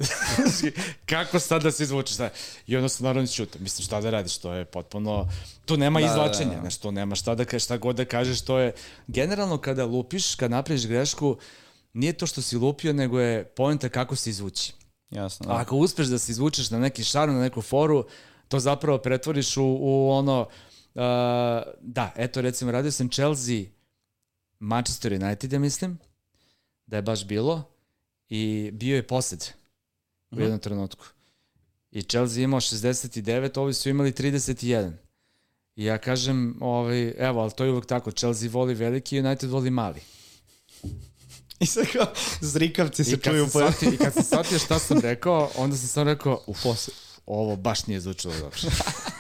Kako sad da se izvučeš? Šta? I onda sam naravno čuta. Mislim šta da radiš, to je potpuno... Tu nema da, izvlačenja, da, da. znaš, tu nema šta da šta god da kažeš, to je... Generalno kada lupiš, kad napraviš grešku, nije to što si lupio, nego je poenta kako se izvući. Jasno. Da. A ako uspeš da se izvučeš na neki šaru, na neku foru, to zapravo pretvoriš u, u ono Uh, da, eto recimo radio sam Chelsea Manchester United, ja mislim, da je baš bilo i bio je posed u mhm. jednom trenutku. I Chelsea imao 69, ovi su imali 31. I ja kažem, ovaj, evo, ali to je uvek tako, Chelsea voli veliki, United voli mali. I sad kao, zrikavci se čuju. Po... I kad sam shvatio šta sam rekao, onda sam sam rekao, u posle, ovo baš nije zvučilo dobro.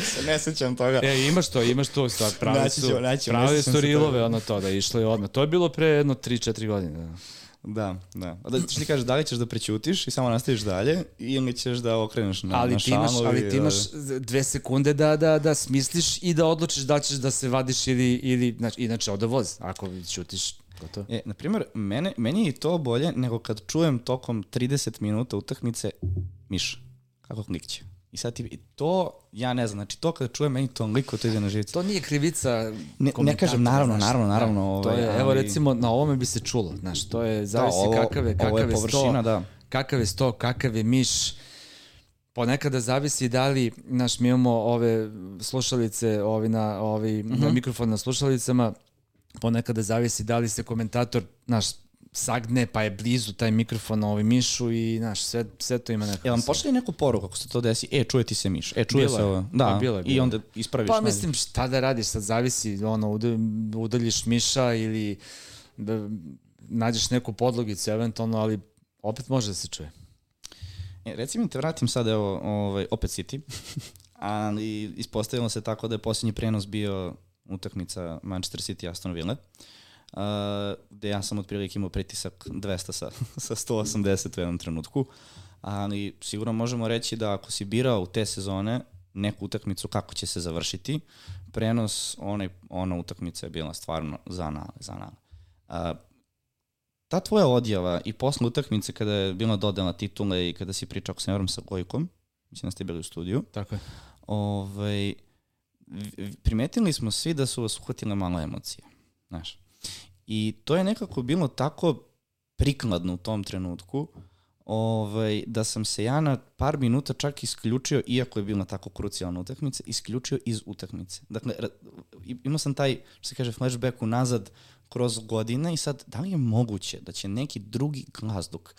se ne sećam toga. E, imaš to, imaš to, stvar, pravi su, ćemo, naći, pravi su rilove, ono to, da išlo je odmah. To je bilo pre jedno 3-4 godine. Da. Da, da. A da ti kažeš da li ćeš da prećutiš i samo nastaviš dalje ili ćeš da okreneš na, ali na ti imaš, Ali ti imaš da... dve sekunde da, da, da smisliš i da odlučiš da ćeš da se vadiš ili, ili znači, inače ode voz. Ako ćutiš, gotovo. E, na primjer, mene, meni je to bolje nego kad čujem tokom 30 minuta utakmice miš, kako klikće. I sad ti, to, ja ne znam, znači to kad čujem meni to liko to ide na živce. To nije krivica Ne, ne kažem, naravno, znaš, naravno, naravno. Da, ovaj, to je, ali... evo recimo, na ovome bi se čulo, znaš, to je, zavisi da, ovo, kakav je, kakav ovo je, površina, sto, da. kakav je sto, kakav je miš, ponekada zavisi da li, znaš, mi imamo ove slušalice, ovi na, ovi, uh -huh. na mhm. mikrofon na slušalicama, ponekada zavisi da li se komentator, znaš, sagne, pa je blizu taj mikrofon ovaj mišu i, znaš, sve, sve to ima neko. Jel vam pošli neku poruku ako se to desi? E, čuje ti se miš. E, čuje bilo se ovo. Da, pa, bilo je, bilo. i onda ispraviš. Pa, mislim, šta da radiš, sad zavisi, ono, udaljiš miša ili da nađeš neku podlogicu eventualno, ali opet može da se čuje. E, reci mi te vratim sad, evo, ovaj, opet City, ali ispostavilo se tako da je posljednji prenos bio utakmica Manchester City Aston Villa. Uh, uh, gde ja sam otprilike imao pritisak 200 sa, sa 180 u jednom trenutku, ali sigurno možemo reći da ako si birao u te sezone neku utakmicu kako će se završiti, prenos onaj, ona utakmica je bila stvarno za anale, za anale. Uh, ta tvoja odjava i posle utakmice kada je bila dodela titule i kada si pričao, se ne sa Gojkom, mislim da ste bili u studiju. Tako je. Ovaj, primetili smo svi da su vas uhvatile malo emocije. Znaš, I to je nekako bilo tako prikladno u tom trenutku, ovaj, da sam se ja na par minuta čak isključio, iako je bila tako krucijalna utakmica, isključio iz utakmice. Dakle, imao sam taj, što se kaže, flashback unazad kroz godine i sad, da li je moguće da će neki drugi glas dok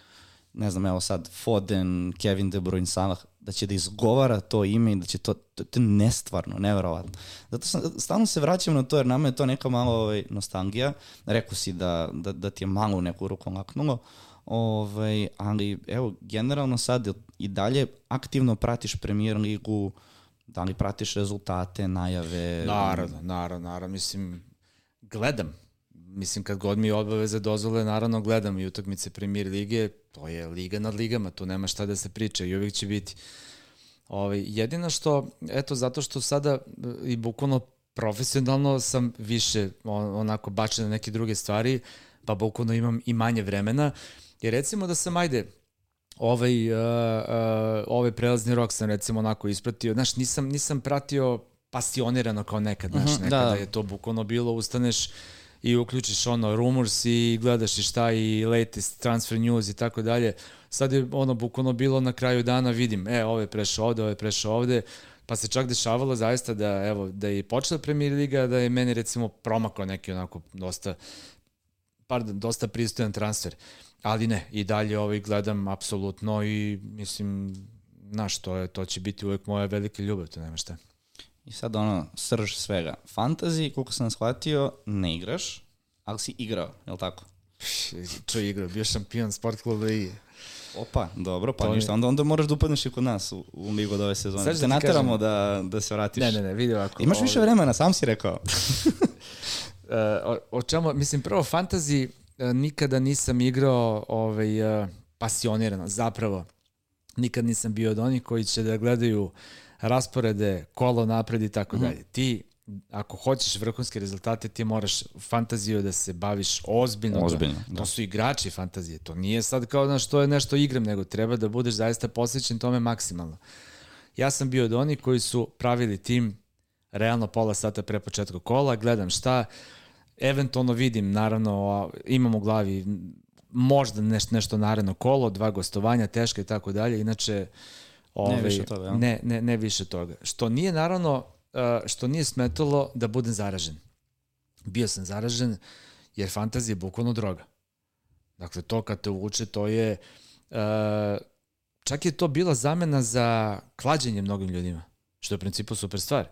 ne znam, evo sad, Foden, Kevin De Bruyne, Salah, da će da izgovara to ime i da će to, to, to je nestvarno, neverovatno. Zato sam, stalno se vraćam na to, jer nama je to neka malo ovaj, nostalgija. Rekao si da, da, da ti je malo u neku ruku laknulo, ovaj, ali evo, generalno sad i dalje aktivno pratiš premier ligu, da li pratiš rezultate, najave? Naravno, naravno, naravno, mislim, gledam, mislim kad god mi obaveze dozvole, naravno gledam i utakmice premier lige, to je liga nad ligama, tu nema šta da se priča i uvijek će biti. Ovaj, jedino što, eto, zato što sada i bukvalno profesionalno sam više on, onako bačen na neke druge stvari, pa bukvalno imam i manje vremena. I recimo da sam, ajde, ovaj, uh, uh, ovaj prelazni rok sam recimo onako ispratio, znaš, nisam, nisam pratio pasionirano kao nekad, znaš, uh mhm, -huh, nekada da. je to bukvalno bilo, ustaneš, i uključiš ono rumors i gledaš i šta i latest transfer news i tako dalje. Sad je ono bukvalno bilo na kraju dana vidim, e, ovo je prešao ovde, ovo je prešao ovde, pa se čak dešavalo zaista da, evo, da je počela Premier Liga, da je meni recimo promakao neki onako dosta, pardon, dosta pristojan transfer. Ali ne, i dalje ovaj gledam apsolutno i mislim, znaš, to, je, to će biti uvek moja velika ljubav, to nema šta. I sad ono, srž svega. Fantasy, koliko sam shvatio, ne igraš, ali si igrao, je li tako? Čo je igrao, bio šampion sport kluba Ligi. Opa, dobro, pa To ništa. Onda, onda moraš da upadneš i kod nas u, u ligu od ove sezone. Sad Da te nateramo kažem. da, da se vratiš. Ne, ne, ne, vidi ovako. Imaš više ovaj, vremena, sam si rekao. Uh, o, o čemu, mislim, prvo, fantasy uh, nikada nisam igrao ovaj, uh, pasionirano, zapravo. Nikad nisam bio od onih koji će da gledaju rasporede, kolo napred i tako dalje. Ti, ako hoćeš vrhunske rezultate, ti moraš fantaziju da se baviš ozbiljno. da- Ozbiljno, To da. su igrači fantazije. To nije sad kao da što je nešto igram, nego treba da budeš zaista posvećen tome maksimalno. Ja sam bio od onih koji su pravili tim realno pola sata pre početka kola, gledam šta, eventualno vidim, naravno, imam u glavi možda neš, nešto naredno kolo, dva gostovanja, teška i tako dalje, inače ovaj, više toga, jel? ne, ne, ne više toga. Što nije naravno, a, što nije smetalo da budem zaražen. Bio sam zaražen jer fantazija je bukvalno droga. Dakle, to kad te uvuče, to je... Uh, čak je to bila zamena za klađenje mnogim ljudima, što je u principu super stvar.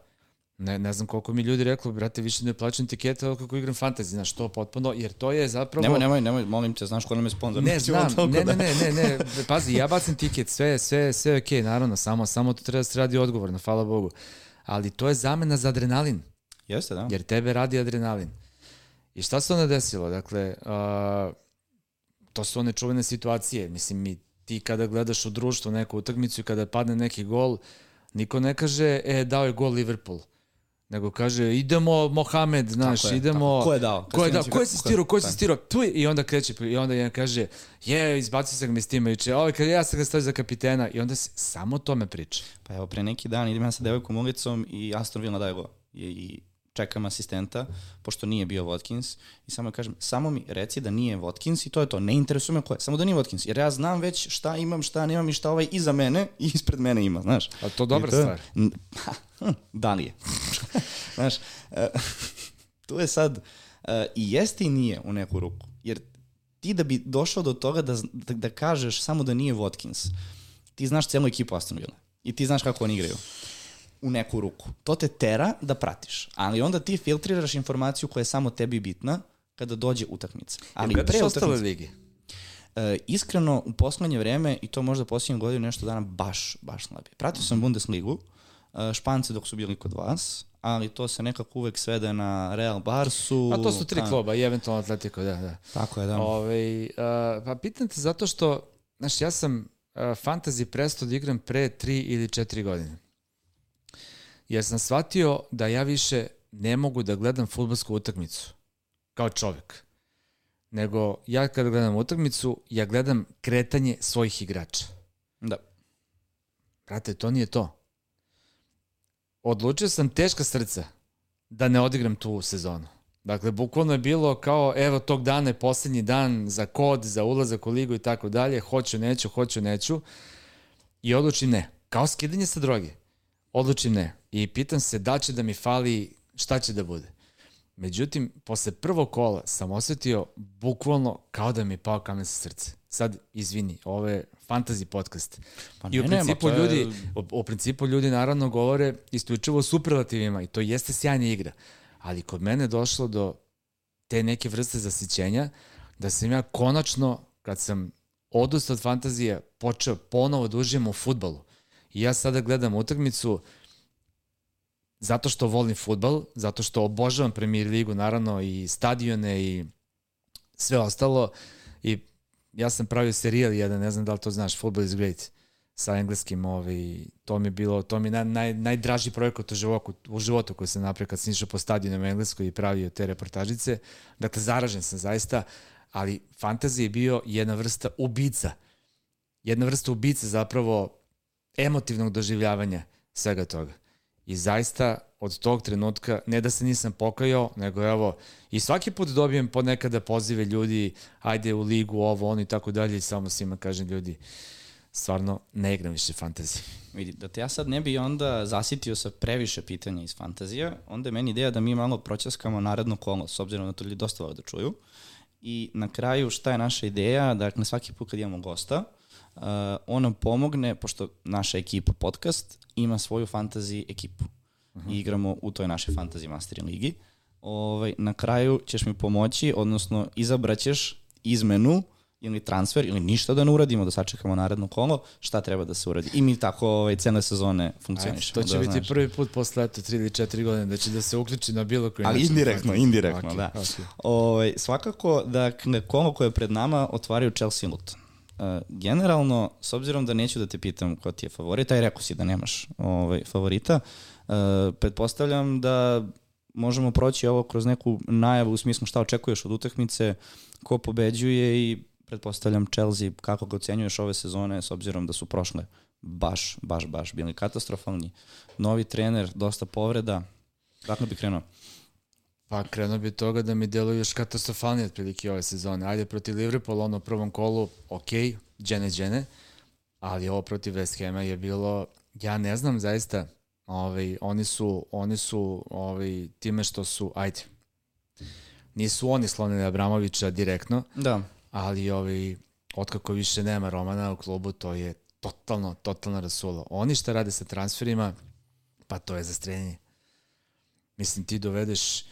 Ne, ne znam koliko mi ljudi reklo, brate, više ne plaćam tikete ali kako igram fantasy, znaš, to potpuno, jer to je zapravo... Nemoj, nemoj, nemoj, molim te, znaš ko nam je sponsor. Ne znam, toliko ne, da- ne, ne, ne, ne, pazi, ja bacim tiket, sve, sve, sve je okej, naravno, samo, samo to treba da se radi odgovorno, hvala Bogu. Ali to je zamena za adrenalin, Jeste, da. jer tebe radi adrenalin. I šta se onda desilo? Dakle, uh, to su one čuvene situacije. Mislim, mi, ti kada gledaš u društvu neku utakmicu i kada padne neki gol, niko ne kaže, e, dao je gol Liverpool. Nego kaže, idemo Mohamed, znaš, Tako je, idemo... tako. Ko je dao? Ko je dao? Ko je- Ko je asistirao? Ko je ko je- asistirao? Tu je, I onda kreće, i onda jedan kaže, je, izbacio sam ga s tima juče, ovaj kaže, ja sam ga stavio za kapitena. I onda se samo o tome priča. Pa evo, pre neki dan idem ja sa devojkom ulicom i Aston Villa daje gol. I, i čekam asistenta, pošto nije bio Watkins, i samo kažem, samo mi reci da nije Watkins i to je to, ne interesuje me ko je, samo da nije Watkins, jer ja znam već šta imam, šta nemam i šta ovaj iza mene i ispred mene ima, znaš. A to dobra I je- stvar. Hm, da li je? znaš, e, tu je sad, e, i jeste i nije u neku ruku, jer ti da bi došao do toga da, da, da kažeš samo da nije Watkins, ti znaš celu ekipu Aston Villa i ti znaš kako oni igraju u neku ruku. To te tera da pratiš, ali onda ti filtriraš informaciju koja je samo tebi bitna kada dođe utakmica. Ali Gledaš pre ostale ligi? e, iskreno u poslednje vreme i to možda posljednje godinu nešto dana baš, baš slabije. Pratio sam Bundesligu, e, Špance dok su bili kod vas, ali to se nekako uvek svede na Real Barsu. A to su tri a, kluba i eventualno Atletico, da, da. Tako je, da. Ove, uh, pa pitam te zato što, znaš, ja sam uh, fantasy prestao da igram pre tri ili četiri godine. Jer sam shvatio da ja više ne mogu da gledam futbolsku utakmicu kao čovek. Nego ja kada gledam utakmicu, ja gledam kretanje svojih igrača. Da. Brate, to nije to. Odlučio sam teška srca da ne odigram tu sezonu. Dakle, bukvalno je bilo kao, evo, tog dana je poslednji dan za kod, za ulazak u ligu i tako dalje, hoću, neću, hoću, neću. I odlučim ne. Kao skidanje sa droge. Odlučim ne. I pitam se da će da mi fali, šta će da bude. Međutim, posle prvog kola sam osetio bukvalno kao da mi je pao kamen sa srce. Sad, izvini, ovo je fantasy podcast. Pa I u ne, nema, principu to je- ljudi, u, u principu ljudi naravno govore isključivo o superlativima i to jeste sjajna igra. Ali kod mene je došlo do te neke vrste zasićenja da sam ja konačno, kad sam odustao od fantazije, počeo ponovo da uživam u futbolu. I ja sada gledam utakmicu zato što volim futbal, zato što obožavam premier ligu, naravno i stadione i sve ostalo. I ja sam pravio serijal jedan, ne znam da li to znaš, Football is Great, sa engleskim, ovaj, to mi je bilo, to mi je naj, naj, najdraži projekat u životu, u životu koji sam napravio kad sam išao po stadionu u Engleskoj i pravio te reportažice. Dakle, zaražen sam zaista, ali fantazija je bio jedna vrsta ubica. Jedna vrsta ubice zapravo emotivnog doživljavanja svega toga. I zaista od tog trenutka, ne da se nisam pokajao, nego evo, i svaki put dobijem ponekada pozive ljudi, ajde u ligu, ovo, ono i tako dalje, i samo svima kažem ljudi, stvarno ne igram više fantazije. Vidi, da te ja sad ne bi onda zasitio sa previše pitanja iz fantazija, onda je meni ideja da mi malo proćaskamo naredno kolo, s obzirom na to ljudi dosta vole da čuju. I na kraju šta je naša ideja, dakle svaki put kad imamo gosta, uh, on nam pomogne, pošto naša ekipa podcast ima svoju fantasy ekipu. Uh -huh. I igramo u toj našoj fantasy masteri ligi. Ovaj, na kraju ćeš mi pomoći, odnosno izabraćeš izmenu ili transfer ili ništa da ne uradimo, da sačekamo naredno kolo, šta treba da se uradi. I mi tako ovaj, cele sezone funkcionišemo. To će da biti znaš. prvi put posle eto 3 ili 4 godine da će da se uključi na bilo koji Ali način. indirektno, Ok, indirektno, ok, da. ok. Ovaj, svakako, dakle, kolo koje je pred nama otvaraju Chelsea i Luton. Generalno, s obzirom da neću da te pitam ko ti je favorit, aj rekao si da nemaš ovaj, favorita, uh, pretpostavljam da možemo proći ovo kroz neku najavu u smislu šta očekuješ od utakmice, ko pobeđuje i pretpostavljam Chelsea kako ga ocenjuješ ove sezone s obzirom da su prošle baš, baš, baš bili katastrofalni. Novi trener, dosta povreda. Dakle bi krenuo. Pa krenuo bi toga da mi deluje još katastrofalnije otprilike ove sezone. Ajde protiv Liverpoola, ono u prvom kolu, ok, džene džene, ali ovo protiv West Hama je bilo, ja ne znam zaista, ovaj, oni su, oni su ovaj, time što su, ajde, nisu oni slonili Abramovića direktno, Da, ali ovaj, otkako više nema Romana u klubu, to je totalno, totalno rasulo. Oni šta rade sa transferima, pa to je za strenje. Mislim, ti dovedeš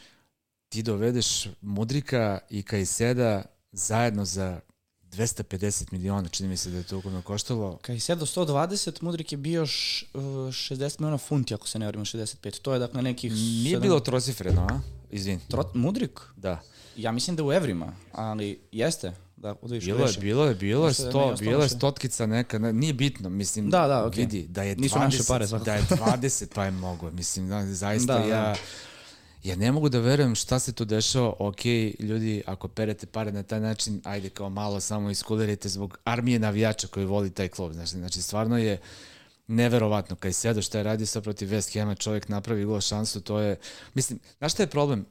ti dovedeš Mudrika i Kajseda zajedno za 250 miliona, čini mi se da je to ukupno koštalo. Kaj se do 120, Mudrik je bio š, uh, 60 miliona funti, ako se ne varim, 65. To je dakle nekih... Nije sedam- bilo trocifreno, a? Izvin. Trot, Mudrik? Da. Ja mislim da u evrima, ali jeste. Da, da vidiš, Bilo je, bilo je, bilo je da sto, bilo je stotkica neka, ne, nije bitno, mislim, Da, da, okej. vidi, da je 20, Nisu naše pare, svakako. da je 20, pa je mnogo, mislim, da, zaista Da, da. Ja, ne mogu da verujem šta se tu dešava, ok, ljudi, ako perete pare na taj način, ajde kao malo samo iskulirajte zbog armije navijača koji voli taj klub, znači, znači stvarno je neverovatno, kaj sedo šta je radio sad protiv West Hama, čovjek napravi gol šansu, to je, mislim, znaš šta je problem?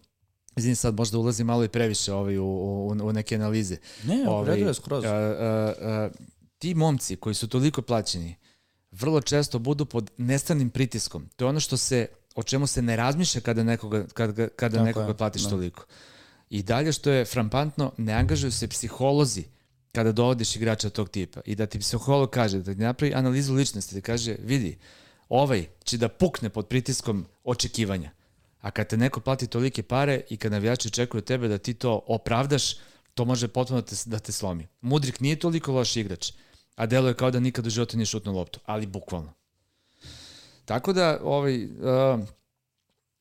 Izvini sad, možda ulazi malo i previše ovaj, u, u, u neke analize. Ne, redu je skroz. a, a, a, ti momci koji su toliko plaćeni vrlo često budu pod nestanim pritiskom. To je ono što se, o čemu se ne razmišlja kada nekoga, kada, kada Tako nekoga je, platiš da. toliko. I dalje što je frampantno, ne angažuju se psiholozi kada dovodiš igrača tog tipa i da ti psiholog kaže, da ti napravi analizu ličnosti, da kaže, vidi, ovaj će da pukne pod pritiskom očekivanja. A kad te neko plati tolike pare i kad navijači čekuju od tebe da ti to opravdaš, to može potpuno da te, da te slomi. Mudrik nije toliko loš igrač, a deluje kao da nikad u životu nije šutno loptu, ali bukvalno. Tako da, ovaj, uh,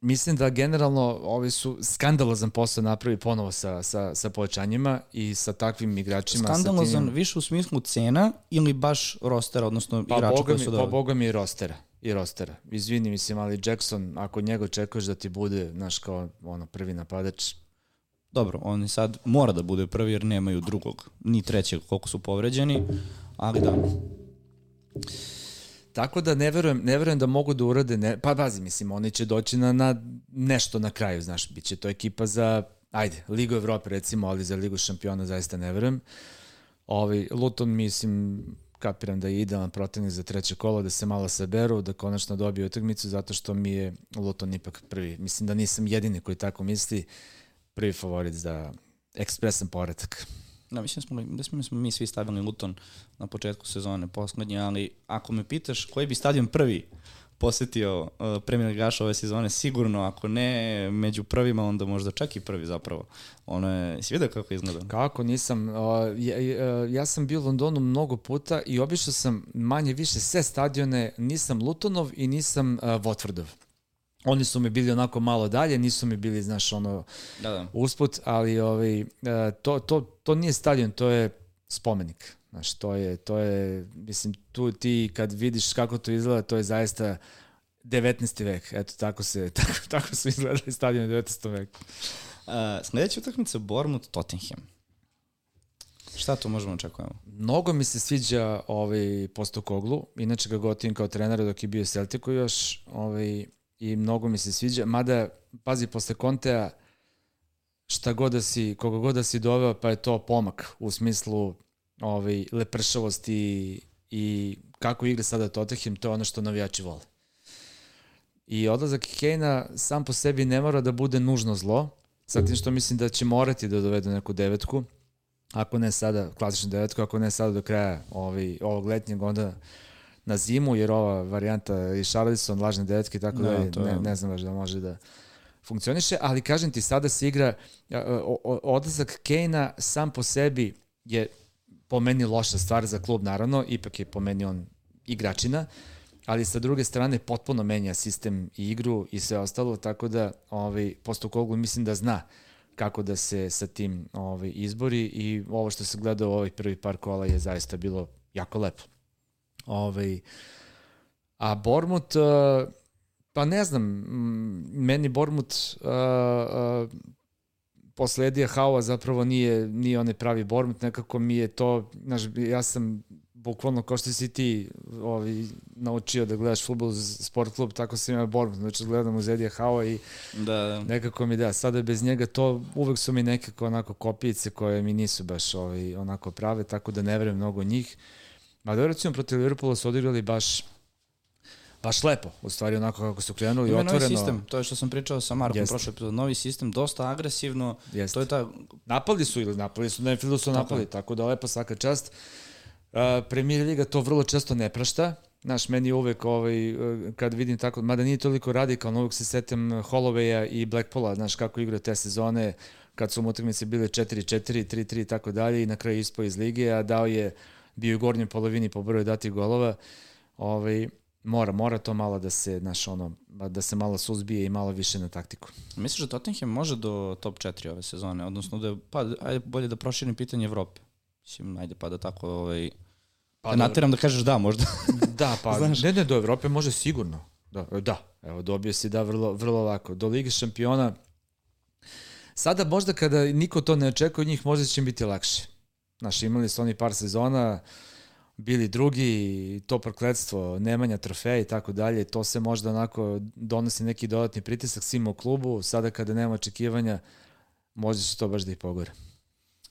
mislim da generalno ovi su skandalozan posao napravi ponovo sa, sa, sa povećanjima i sa takvim igračima. Skandalozan sa tim, više u smislu cena ili baš rostera, odnosno pa igrača koji su pa dobili. boga mi i rostera. I rostera. Izvini, mislim, ali Jackson, ako njega očekuješ da ti bude, znaš, kao ono, prvi napadač, Dobro, oni sad mora da bude prvi jer nemaju drugog, ni trećeg koliko su povređeni, ali da. Tako da ne verujem, ne verujem da mogu da urade, ne, pa bazi, mislim, oni će doći na, na nešto na kraju, znaš, bit će to ekipa za, ajde, Ligu Evrope recimo, ali za Ligu šampiona zaista ne verujem. Ovi, Luton, mislim, kapiram da je idealan protivnik za treće kolo, da se malo saberu, da konačno dobiju utakmicu, zato što mi je Luton ipak prvi. Mislim da nisam jedini koji tako misli, prvi favorit za ekspresan poredak. Da, mislim smo, da smo, smo mi svi stavili Luton na početku sezone poslednje, ali ako me pitaš koji bi stadion prvi posetio uh, Premier Ligaša ove sezone, sigurno, ako ne među prvima, onda možda čak i prvi zapravo. Ono je, si vidio kako izgleda? Kako nisam, uh, ja, ja, ja sam bio u Londonu mnogo puta i obišao sam manje više sve stadione, nisam Lutonov i nisam uh, Watfordov. Oni su mi bili onako malo dalje, nisu mi bili, znaš, ono, Da, da. usput, ali ovaj, uh, to, to, to nije stadion, to je spomenik. Znaš, to je, to je, mislim, tu ti kad vidiš kako to izgleda, to je zaista 19. vek. Eto, tako se, tako, tako su izgledali stadion u 19. veku. Uh, sledeća utakmica Bournemouth Tottenham. Šta tu možemo očekujemo? Mnogo mi se sviđa ovaj Postokoglu, inače ga gotivim kao trenera dok je bio Celticu još, ovaj, i mnogo mi se sviđa, mada, pazi, posle Kontea, šta god da si, koga god da si doveo, pa je to pomak u smislu ovaj, lepršavosti i kako igra sada Tottenham, to je ono što navijači vole. I odlazak Kejna sam po sebi ne mora da bude nužno zlo, sa tim što mislim da će morati da dovedu neku devetku, ako ne sada klasičnu devetku, ako ne sada do kraja ovaj, ovog letnjeg, onda na zimu, jer ova varijanta i Charlison, lažne devetke, tako da, Da, da to je- ne, ne znam baš da može da funkcioniše, ali kažem ti, sada se igra, odlazak Kejna sam po sebi je po meni loša stvar za klub, naravno, ipak je po meni on igračina, ali sa druge strane potpuno menja sistem i igru i sve ostalo, tako da ovaj, posto Koglu mislim da zna kako da se sa tim ovaj, izbori i ovo što se gleda u ovih prvi par kola je zaista bilo jako lepo. Ovaj, a Bormut, uh, pa ne znam, meni Bormut uh, uh, posle Edija Haua zapravo nije, nije onaj pravi Bormut, nekako mi je to, znaš, ja sam bukvalno kao što si ti ovaj, naučio da gledaš futbol sport klub, tako sam ima Bormut, znači gledam uz Edija Haua i da, da. nekako mi da, sada bez njega to uvek su mi nekako onako kopijice koje mi nisu baš ovaj, onako prave, tako da ne verujem mnogo njih. Ma da recimo protiv Liverpoola su odigrali baš baš lepo, u stvari onako kako su krenuli, Ima otvoreno. novi sistem, to je što sam pričao sa Markom prošle epizod, novi sistem, dosta agresivno, Jeste. to je ta... Napali su ili napali su, na Fieldu su napali, tako, tako da lepo svaka čast. Uh, Premier Liga to vrlo često ne prašta, Znaš, meni uvek ovaj, uh, kad vidim tako, mada nije toliko radikalno, uvek se setem Hollowaya i Blackpoola, znaš kako igra te sezone, kad su mu utakmice bile 4-4, 3-3 i tako dalje i na kraju ispo iz lige, a dao je bio u gornjoj polovini po broju datih golova. Ovaj, mora, mora to malo da se, znaš, ono, da se malo suzbije i malo više na taktiku. Misliš da Tottenham može do top 4 ove sezone, odnosno da je, pa, ajde bolje da proširim pitanje Evrope. Mislim, ajde pa da tako, ovaj, pa da nateram da kažeš da možda. da, pa Znaš? ne, ne, do Evrope može sigurno. Da, da, evo, dobio si da vrlo, vrlo lako. Do Lige šampiona, sada možda kada niko to ne očekuje od njih, možda će im biti lakše. Znaš, imali su oni par sezona, bili drugi, to prokledstvo, nemanja trofeja i tako dalje, to se možda onako donosi neki dodatni pritisak svima u klubu, sada kada nema očekivanja, možda će to baš da ih pogore.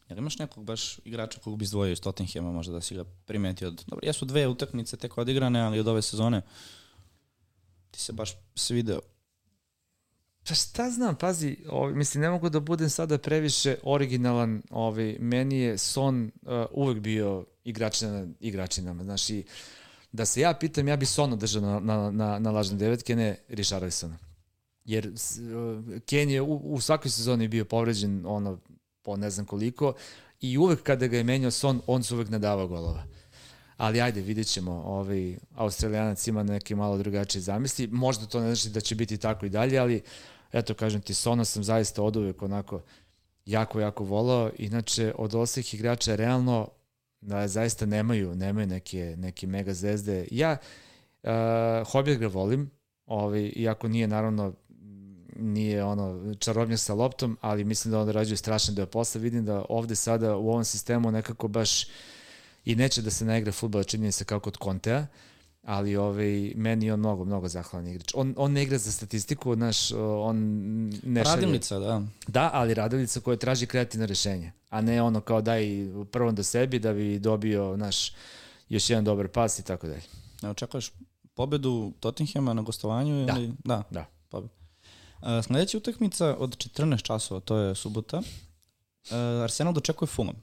Jel imaš nekog baš igrača kog bi izdvojio iz Tottenhama, možda da si ga primetio? Dobro, jesu dve utakmice tek odigrane, ali od ove sezone ti se baš svideo. Pa šta znam, pazi, ovaj, mislim, ne mogu da budem sada previše originalan, ovaj, meni je Son uh, uvek bio igračina, igračinama, znaš, i da se ja pitam, ja bi Sona držao na, na, na, na lažne devetke, ne Richarlisona. Jer uh, Ken je u, u svakoj sezoni bio povređen, ono, po ne znam koliko, i uvek kada ga je menjao Son, on se uvek nadavao golova. Ali ajde, vidjet ćemo, ovaj, Australijanac ima neke malo drugačije zamisli, možda to ne znači da će biti tako i dalje, ali eto, kažem ti, Sona sam zaista od uvek onako jako, jako volao. Inače, od osih igrača realno da zaista nemaju, nemaju neke, neke mega zvezde. Ja uh, Hobjet ga volim, ovaj, iako nije naravno nije ono čarobnjak sa loptom, ali mislim da on rađuje strašan deo posla. Vidim da ovde sada u ovom sistemu nekako baš i neće da se naigra futbol, čini se kao kod Kontea. Uh, ali ovaj, meni je on mnogo, mnogo zahvalan igrač. On, on ne igra za statistiku, naš, on ne šalje. Radilica, da. Da, ali radilica koja traži kreativno rešenje, a ne ono kao daj prvom do sebi da bi dobio naš još jedan dobar pas i tako dalje. Ne očekuješ pobedu Tottenhama na gostovanju? Da, ili? da. da. Pobed. Uh, sledeća utakmica od 14 časova, to je subota. Uh, Arsenal dočekuje Fulham.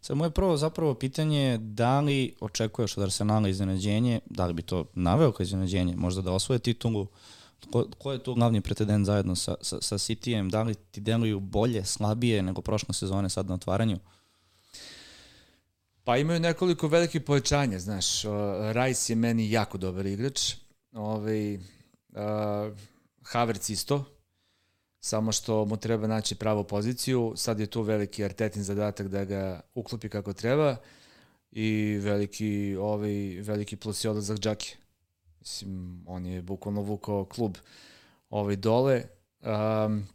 Sad moje prvo zapravo pitanje je da li očekuješ od Arsenala iznenađenje, da li bi to naveo kao iznenađenje, možda da osvoje titulu, ko, ko je tu glavni pretendent zajedno sa, sa, sa Cityjem, da li ti deluju bolje, slabije nego prošle sezone sad na otvaranju? Pa imaju nekoliko velikih povećanja, znaš, Rice je meni jako dobar igrač, ovaj, uh, Havertz isto, samo što mu treba naći pravu poziciju. Sad je tu veliki Artetin zadatak da ga uklopi kako treba i veliki, ovaj, veliki plus je odlazak Džaki. Mislim, on je bukvalno vukao klub ovaj dole. Um,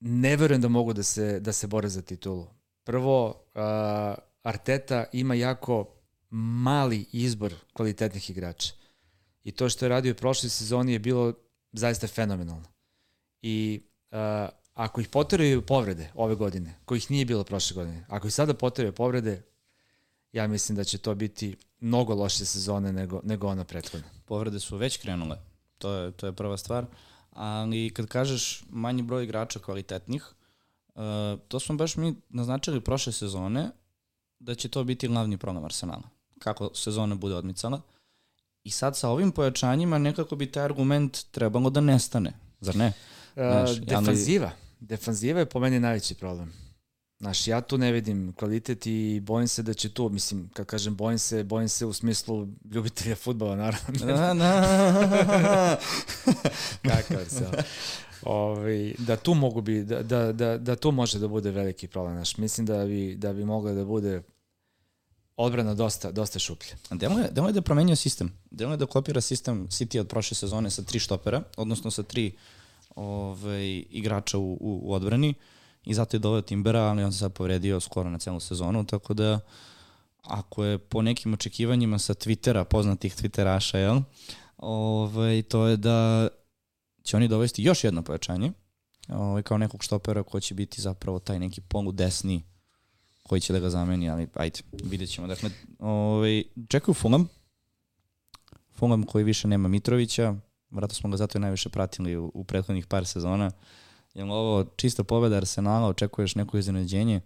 ne verujem da mogu da se, da se bore za titulu. Prvo, uh, Arteta ima jako mali izbor kvalitetnih igrača. I to što je radio u prošloj sezoni je bilo zaista fenomenalno i uh, ako ih poteraju povrede ove godine, kojih nije bilo prošle godine, ako ih sada poteraju povrede, ja mislim da će to biti mnogo loše sezone nego, nego ona prethodna. Povrede su već krenule, to je, to je prva stvar, ali kad kažeš manji broj igrača kvalitetnih, uh, to smo baš mi naznačili prošle sezone, da će to biti glavni problem Arsenala. Kako sezona bude odmicala. I sad sa ovim pojačanjima nekako bi taj argument trebalo da nestane zar ne? Znaš, uh, defanziva. Ali... Defanziva je po meni najveći problem. Znaš, ja tu ne vidim kvalitet i bojim se da će tu, mislim, kad kažem bojim se, bojim se u smislu ljubitelja futbola, naravno. Na, na. Kakav se. Ovi, ovaj, da tu mogu bi, da, da, da, da tu može da bude veliki problem. Znaš, mislim da bi, da bi mogla da bude odbrana dosta, dosta šuplja. Demo je, demo je da je promenio sistem. Demo je da kopira sistem City od prošle sezone sa tri štopera, odnosno sa tri ovaj, igrača u, u, u odbrani i zato je doveo Timbera, ali on se sad povredio skoro na celu sezonu, tako da ako je po nekim očekivanjima sa Twittera, poznatih Twitteraša, jel? Ovaj, to je da će oni dovesti još jedno pojačanje, ovaj, kao nekog štopera ko će biti zapravo taj neki polu desni koji će da ga zameni, ali ajde, vidjet ćemo. Dakle, ovaj, čekaju Fulham, Fulham koji više nema Mitrovića, vratno smo ga zato i najviše pratili u, u prethodnih par sezona. Je ovo čista pobeda Arsenala, očekuješ neko iznenađenje?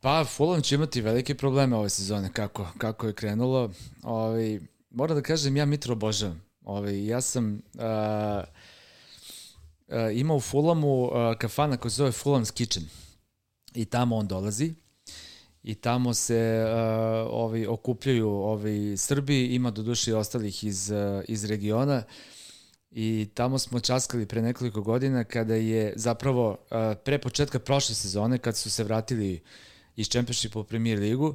Pa, Fulham će imati velike probleme ove sezone, kako, kako je krenulo. Ovaj, moram da kažem, ja Mitro obožavam. Ovaj, ja sam uh, uh, imao u Fulhamu uh, kafana koja se zove Fulham's Kitchen. I tamo on dolazi i tamo se uh, ovi okupljaju ovi Srbi, ima do duše ostalih iz, uh, iz regiona. I tamo smo časkali pre nekoliko godina kada je zapravo uh, pre početka prošle sezone kad su se vratili iz Čempionšipa u Premier ligu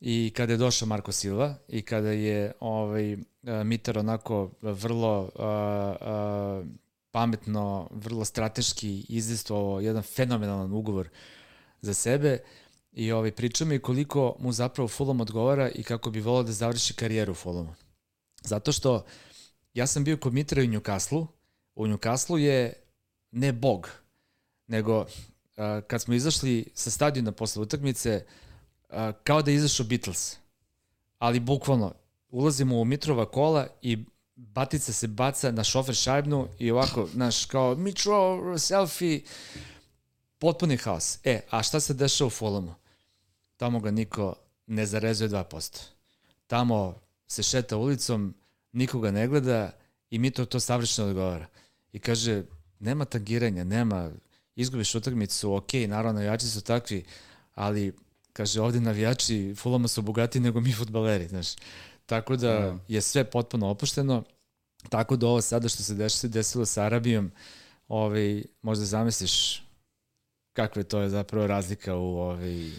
i kada je došao Marko Silva i kada je ovaj uh, Mitar onako vrlo uh, uh, pametno, vrlo strateški izdestovao jedan fenomenalan ugovor za sebe i ovaj, priča mi koliko mu zapravo Fulham odgovara i kako bi volao da završi karijeru u Fulhamu. Zato što ja sam bio kod Mitra u Newcastle, u Newcastle je ne bog, nego uh, kad smo izašli sa stadiona posle utakmice, uh, kao da je izašao Beatles. Ali bukvalno, ulazimo u Mitrova kola i batica se baca na šofer šajbnu i ovako, znaš, kao Mitro, selfie, potpuni haos. E, a šta se dešava u Fulhamu? Tamo ga niko ne zarezuje 2%. Tamo se šeta ulicom, nikoga ne gleda i mi to to savršeno odgovara. I kaže, nema tangiranja, nema, izgubiš utakmicu, ok, naravno navijači su takvi, ali kaže, ovde navijači Fulama su bogati nego mi futbaleri, znaš. Tako da, da je sve potpuno opušteno, tako da ovo sada što se desilo sa Arabijom, ovaj, možda zamisliš kakve to je zapravo razlika u ovaj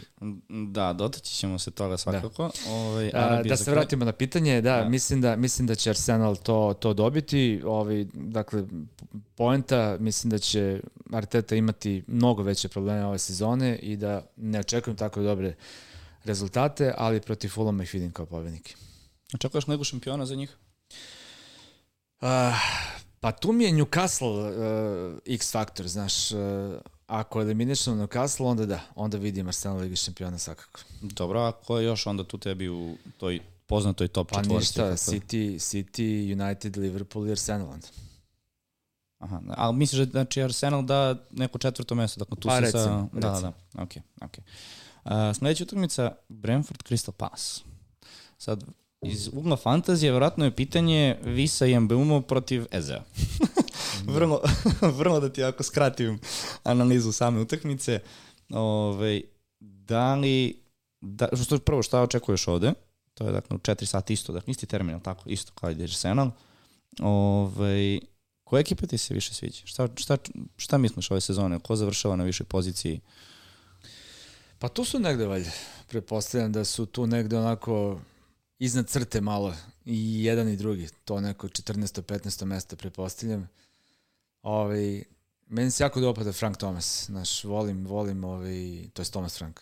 da dotaći ćemo se toga svakako. Da. ovaj A, da se vratimo na pitanje da, da, mislim da mislim da će Arsenal to to dobiti. Ovaj dakle poenta mislim da će Arteta imati mnogo veće probleme ove sezone i da ne očekujem tako dobre rezultate ali protiv Fulhama ih vidim kao pobednike očekuješ neku šampiona za njih? Uh, pa tu mi je Newcastle uh, X faktor, znaš, uh, Ako eliminišemo Newcastle, onda da, onda vidim Arsenal Ligi šampiona svakako. Dobro, a ko je još onda tu tebi u toj poznatoj top pa četvorci? Pa ništa, City, City, United, Liverpool i Arsenal onda. Aha, ali misliš da znači Arsenal da neko četvrto mesto, dakle tu pa, recimo, sa... Da, da, da, ok, ok. Uh, sledeća utakmica, Brentford Crystal Palace. Sad, iz ugla fantazije, verovatno je pitanje Visa i Mbeumo protiv Ezea. vrlo, vrlo da ti ako skratim analizu same utakmice. Ovaj, da li, da, što, prvo šta očekuješ ovde? To je dakle u 4 sata isto, dakle isti terminal, tako, isto kao i Arsenal. Ovaj, koja ekipa ti se više sviđa? Šta, šta, šta misliš ove sezone? Ko završava na višoj poziciji? Pa tu su negde valjda. Prepostavljam da su tu negde onako iznad crte malo i jedan i drugi. To neko 14. 15. mesto prepostavljam. Ovaj, meni se jako dopada Frank Thomas. Znaš, volim, volim, ovaj, to je Thomas Frank.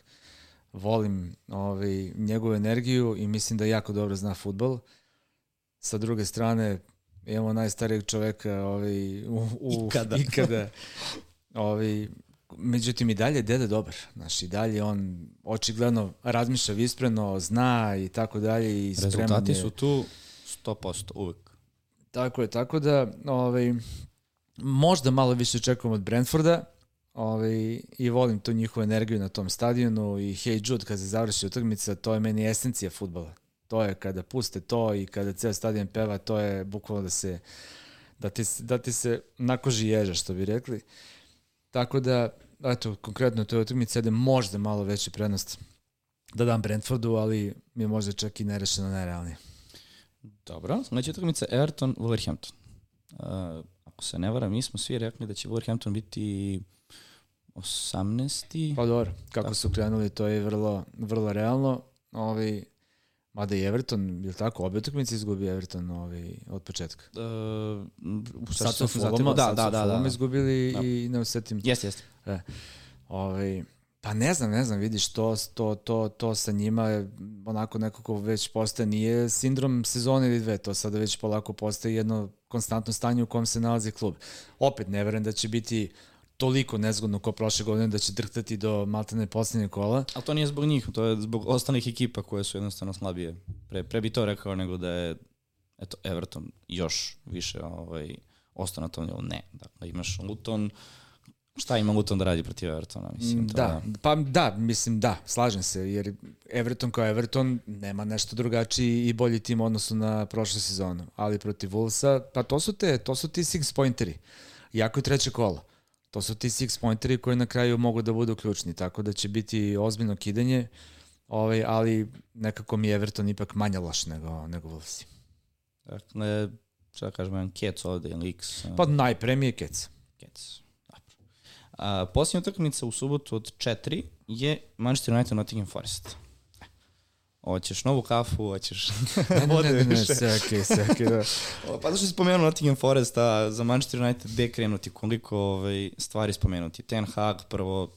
Volim ovaj, njegovu energiju i mislim da jako dobro zna futbol. Sa druge strane, imamo najstarijeg čoveka ovaj, u, u, ikada. ikada ovaj, međutim i dalje dede dobar. Znaš, i dalje on očigledno razmišlja vispreno, zna i tako dalje. I Rezultati su tu 100% uvek. Tako je, tako da ovaj, možda malo više čekujem od Brentforda ovaj, i volim tu njihovu energiju na tom stadionu i Hey Jude kad se završi utakmica, to je meni esencija futbala. To je kada puste to i kada ceo stadion peva, to je bukvalno da se da ti, da ti se nakoži ježa, što bi rekli. Tako da, eto, konkretno to je utakmica da možda malo veća prednost da dam Brentfordu, ali mi je možda čak i nerešeno najrealnije. Dobro, znači utakmica Everton, Wolverhampton. Uh, ako se ne varam, mi smo svi rekli da će Wolverhampton biti 18. Pa dobro, kako tako. su krenuli, to je vrlo, vrlo realno. Ovi, Mada i Everton, je li tako, obe utakmice izgubi Everton ovaj, od početka? Uh, sad su Fulham, da, da, da, da, da. izgubili da. i ne osetim. Jeste, jeste. E, ovaj, pa ne znam, ne znam, vidiš, to, to, to, to sa njima onako nekako već postaje, nije sindrom sezone ili dve, to sada već polako postaje jedno konstantno stanje u kom se nalazi klub. Opet, ne verujem da će biti toliko nezgodno kao prošle godine da će drhtati do maltene poslednje kola. Ali to nije zbog njih, to je zbog ostalih ekipa koje su jednostavno slabije. Pre, pre bi to rekao nego da je eto, Everton još više ovaj, ostao na tom nivou. Ne, dakle imaš Luton, šta ima Luton da radi protiv Evertona? Mislim, to da, je... pa da, mislim da, slažem se, jer Everton kao Everton nema nešto drugačiji i bolji tim odnosu na prošlu sezonu, ali protiv Wolvesa, pa to su, te, to su ti six pointeri, jako je treće kolo. To su ti six pointeri koji na kraju mogu da budu ključni, tako da će biti ozbiljno kidanje, ovaj, ali nekako mi je Everton ipak manje loš nego, nego Wolves. Dakle, šta kažem, jedan Kec ovde, jedan X. Pa najpremije Kec. Kec. A, posljednja utakmica u subotu od 4 je Manchester United Nottingham Forest. Hoćeš novu kafu, hoćeš ne, ne, ne, ne, ne, seke, seke, da. pa da što si spomenuo Nottingham Forest, a za Manchester United gde krenuti, koliko ovaj, stvari spomenuti. Ten Hag, prvo,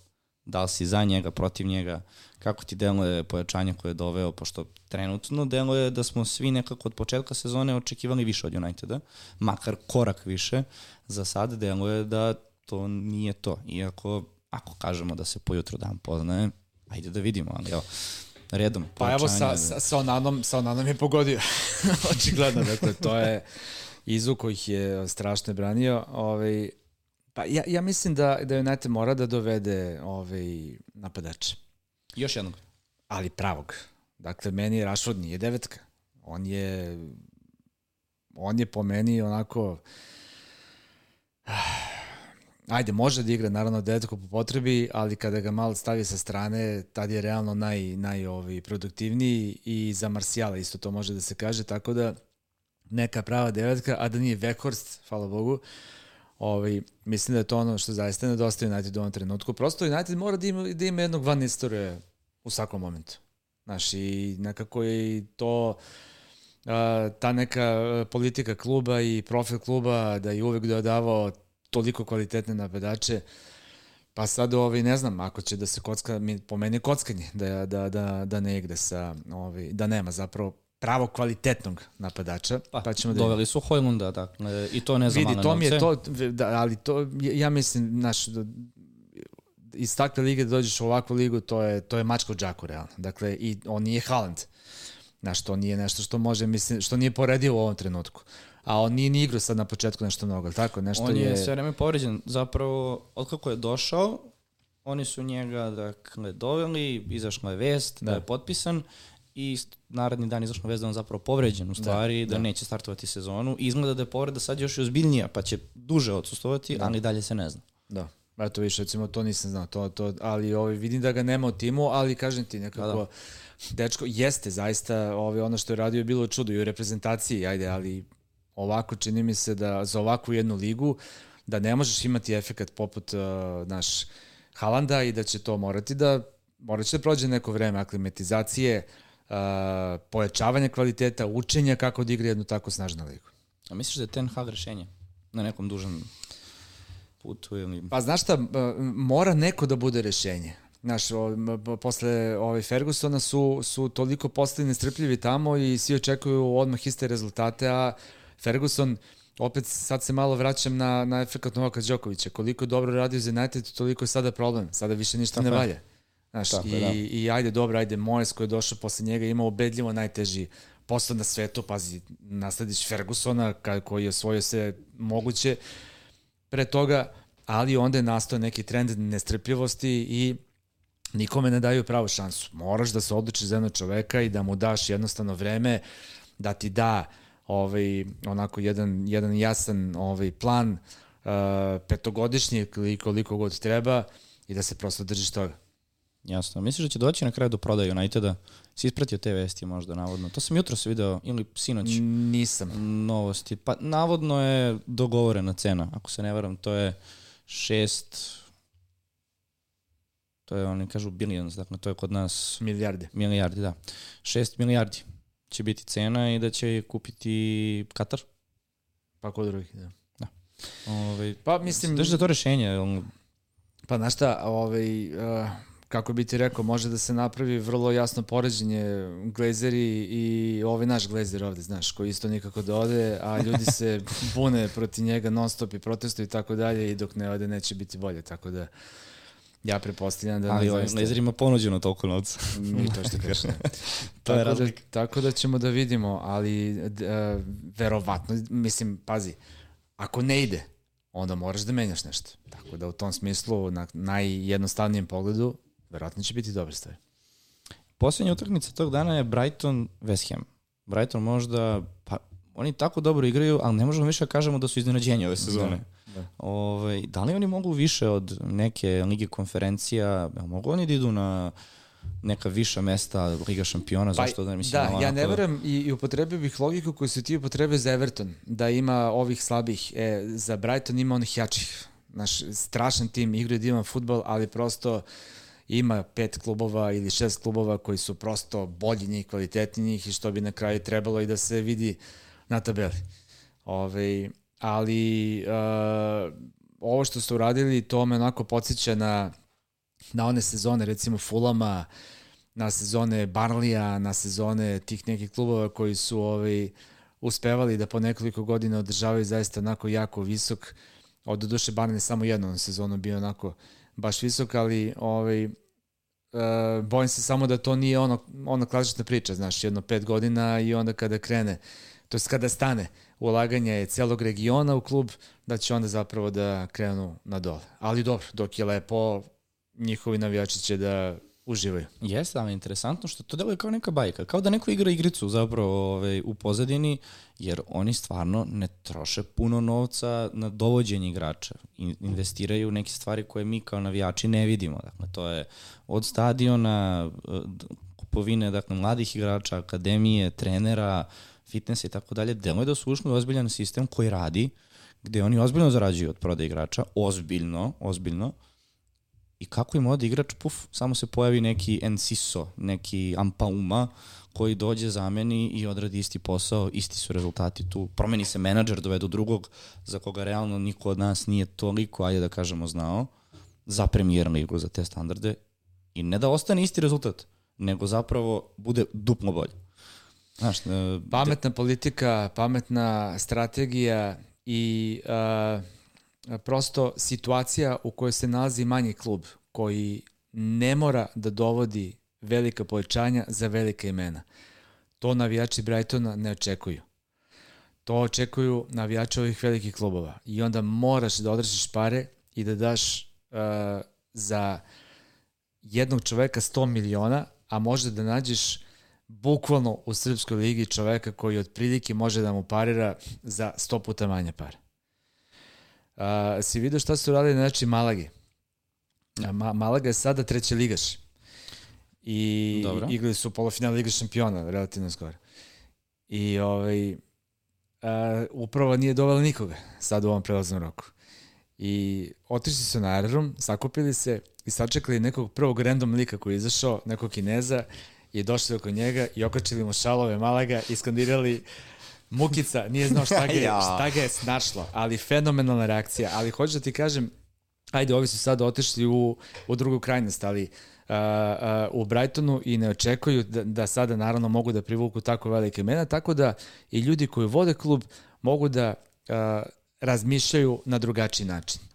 da li si za njega, protiv njega, kako ti deluje pojačanje koje je doveo, pošto trenutno deluje da smo svi nekako od početka sezone očekivali više od Uniteda, makar korak više, za sad deluje da to nije to. Iako, ako kažemo da se pojutro dan poznaje, ajde da vidimo, ali evo, redom. Pa evo sa, sa, sa, onanom, sa onanom je pogodio. Očigledno, dakle, to je izu kojih je strašno branio. Ovaj, pa ja, ja mislim da, da United mora da dovede ovaj, napadača. Još jednog. Ali pravog. Dakle, meni Rashford nije devetka. On je on je po meni onako ajde, može da igra naravno devetku po potrebi, ali kada ga malo stavi sa strane, tad je realno naj, naj ovi, produktivniji i za Marsijala isto to može da se kaže, tako da neka prava devetka, a da nije Weghorst, hvala Bogu, ovaj, mislim da je to ono što zaista nedostaje United u ovom trenutku. Prosto United mora da ima, da ima jednog van istorije u svakom momentu. Znaš, i nekako je to ta neka politika kluba i profil kluba da je uvek dodavao toliko kvalitetne napadače, pa sad ovi, ne znam, ako će da se kocka, mi, po meni je kockanje, da, da, da, da ne igra sa, ovi, da nema zapravo pravo kvalitetnog napadača. Pa, pa ćemo da doveli su Hojlunda, dakle, i to ne za Vidi, to mi je to, da, ali to, ja mislim, naš, da, iz takve lige da dođeš u ovakvu ligu, to je, to je mačka u džaku, realno. Dakle, i on nije Haaland. Znaš, to nije nešto što može, mislim, što nije poredivo u ovom trenutku a on nije ni igrao sad na početku nešto mnogo, tako? Nešto on je, je sve vreme povređen. Zapravo, od kako je došao, oni su njega dakle, doveli, izašla je vest da, da je potpisan i naredni dan izašla vest da on zapravo povređen u stvari, da, da, da neće startovati sezonu. Izgleda da je povreda sad još i ozbiljnija, pa će duže odsustovati, da. ali dalje se ne zna. Da. Eto više, recimo, to nisam znao, to, to, ali ovaj, vidim da ga nema u timu, ali kažem ti nekako, da, da. dečko, jeste zaista ovaj, ono što je radio je bilo čudo i u reprezentaciji, ajde, ali ovako čini mi se da za ovakvu jednu ligu da ne možeš imati efekat poput uh, naš Halanda i da će to morati da morat će da prođe neko vreme aklimatizacije, uh, pojačavanja kvaliteta, učenja kako da igra jednu tako snažnu ligu. A misliš da je Ten Hag rešenje na nekom dužem putu ili... Pa znaš šta, uh, mora neko da bude rešenje. Znaš, posle ovaj Fergusona su, su toliko postali nestrpljivi tamo i svi očekuju odmah iste rezultate, a Ferguson, opet sad se malo vraćam na, na efekt Novaka Đokovića. Koliko dobro radio za United, toliko je sada problem. Sada više ništa Tako ne valja. Znaš, Tako, i, da. i ajde, dobro, ajde, Mojes koji je došao posle njega imao obedljivo najteži posao na svetu, pazi, nasledić Fergusona koji je osvojio sve moguće pre toga, ali onda je nastao neki trend nestrpljivosti i nikome ne daju pravu šansu. Moraš da se odlučiš za jednog čoveka i da mu daš jednostavno vreme da ti da ovaj, onako jedan, jedan jasan ovaj, plan uh, petogodišnji ili koliko god treba i da se prosto držiš toga. Jasno. Misliš da će doći na kraju do prodaje Uniteda? Si ispratio te vesti možda, navodno? To sam jutro se video, ili sinoć. Nisam. Novosti. Pa, navodno je dogovorena cena. Ako se ne varam, to je šest... To je, oni kažu billions, dakle, to je kod nas... Milijarde. Milijardi, da. Šest milijardi će biti cena i da će kupiti Katar. Pa kod drugih, da. Da. Ove, ovaj, pa mislim... Drži da to rešenje? Pa znaš šta, ovaj, uh, kako bi ti rekao, može da se napravi vrlo jasno poređenje glazeri i ovaj naš glazer ovde, znaš, koji isto nikako da ode, a ljudi se bune proti njega non stop i protestuju i tako dalje i dok ne ode neće biti bolje, tako da ja prepostavljam da... Ali glazer ima ponuđeno toliko novca. Mi to što kažeš. to je tako, da, tako da ćemo da vidimo, ali uh, verovatno, mislim, pazi, ako ne ide, onda moraš da menjaš nešto. Tako da u tom smislu, na najjednostavnijem pogledu, verovatno će biti dobra stvar. Poslednja utakmica tog dana je Brighton West Ham. Brighton možda, pa oni tako dobro igraju, ali ne možemo više da kažemo da su iznenađenje ove sezone. Da, da. Ove, ovaj, da li oni mogu više od neke lige konferencija, mogu oni da idu na neka viša mesta Liga šampiona, pa, zašto da mislim... Da, ja ne verujem i, i upotrebio bih logiku koju su ti upotrebio za Everton, da ima ovih slabih, e, za Brighton ima onih jačih. Naš strašan tim, igraju divan futbol, ali prosto ima pet klubova ili šest klubova koji su prosto bolji njih, kvalitetni njih i što bi na kraju trebalo i da se vidi na tabeli. Ove, ali uh, ovo što ste uradili, to me onako podsjeća na, na one sezone, recimo Fulama, na sezone Barlija, na sezone tih nekih klubova koji su ovaj, uspevali da po nekoliko godina održavaju zaista onako jako visok, od duše Barlija samo jednu sezonu bio onako baš visok, ali ovaj, uh, bojim se samo da to nije ono, ona klasična priča, znaš, jedno pet godina i onda kada krene, to je kada stane ulaganje je celog regiona u klub, da će onda zapravo da krenu na dole. Ali dobro, dok je lepo, njihovi navijači će da uživaju. Jeste, ali interesantno što to deluje kao neka bajka. Kao da neko igra igricu zapravo ovaj, u pozadini, jer oni stvarno ne troše puno novca na dovođenje igrača. Investiraju neke stvari koje mi kao navijači ne vidimo. Dakle, to je od stadiona, kupovine dakle, mladih igrača, akademije, trenera, fitnessa i tako dalje. Deluje da su ušli u ozbiljan sistem koji radi, gde oni ozbiljno zarađuju od prodaje igrača, ozbiljno, ozbiljno, i kako im ode igrač, puf, samo se pojavi neki Enciso, neki Ampauma, koji dođe, zameni i odradi isti posao, isti su rezultati tu. Promeni se menadžer, dovedu drugog za koga realno niko od nas nije toliko, ajde da kažemo, znao, za premijer ligu, za te standarde. I ne da ostane isti rezultat, nego zapravo bude duplo bolje. Znaš, uh, pametna politika, pametna strategija i uh, prosto situacija u kojoj se nalazi manji klub koji ne mora da dovodi velika povećanja za velike imena. To navijači Brightona ne očekuju. To očekuju navijači ovih velikih klubova. I onda moraš da odrašiš pare i da daš uh, za jednog čoveka 100 miliona, a možda da nađeš bukvalno u Srpskoj ligi čoveka koji otprilike može da mu parira za 100 puta manje pare. Uh, si vidio šta su radili na znači Malagi? Ma, Malaga je sada treći ligaš. I Dobro. igrali su polofinale Lige šampiona, relativno skoro. I ovaj, uh, upravo nije dovela nikoga sad u ovom prelaznom roku. I otišli su na aerodrom, sakupili se i sačekali nekog prvog random lika koji je izašao, nekog kineza, i došli oko njega i okačili mu šalove Malaga i skandirali Mukica, nije znao šta ga je, šta ga je snašlo, ali fenomenalna reakcija. Ali hoću da ti kažem, ajde, ovi su sad otišli u, u drugu krajnost, ali uh, uh, u Brightonu i ne očekuju da, da sada naravno mogu da privuku tako velike imena, tako da i ljudi koji vode klub mogu da uh, razmišljaju na drugačiji način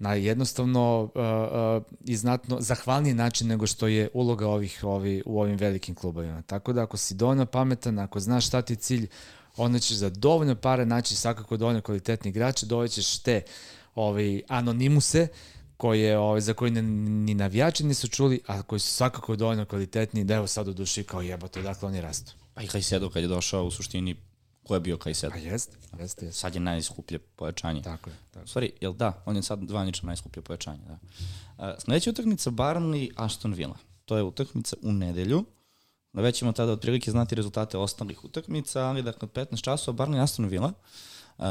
na jednostavno uh, uh, i znatno zahvalniji način nego što je uloga ovih ovi, u ovim velikim klubovima. Tako da ako si dovoljno pametan, ako znaš šta ti je cilj, onda ćeš za dovoljno pare naći svakako dovoljno kvalitetni igrače, dovećeš te ovaj, anonimuse koje, ovaj, za koje ni navijači nisu čuli, a koji su svakako dovoljno kvalitetni da evo sad u duši kao jebote, odakle oni rastu. Pa i Kajsedo kad je došao u suštini ko je bio Kajsedo. Pa jeste, jeste, jeste. Sad je najskuplje pojačanje. Tako je. Tako. U stvari, jel da, on je sad zvanično najskuplje pojačanje. Da. Uh, sledeća utakmica Barnley Aston Villa. To je utakmica u nedelju. Već ćemo tada otprilike znati rezultate ostalih utakmica, ali dakle 15 časova Barnley Aston Villa. Uh,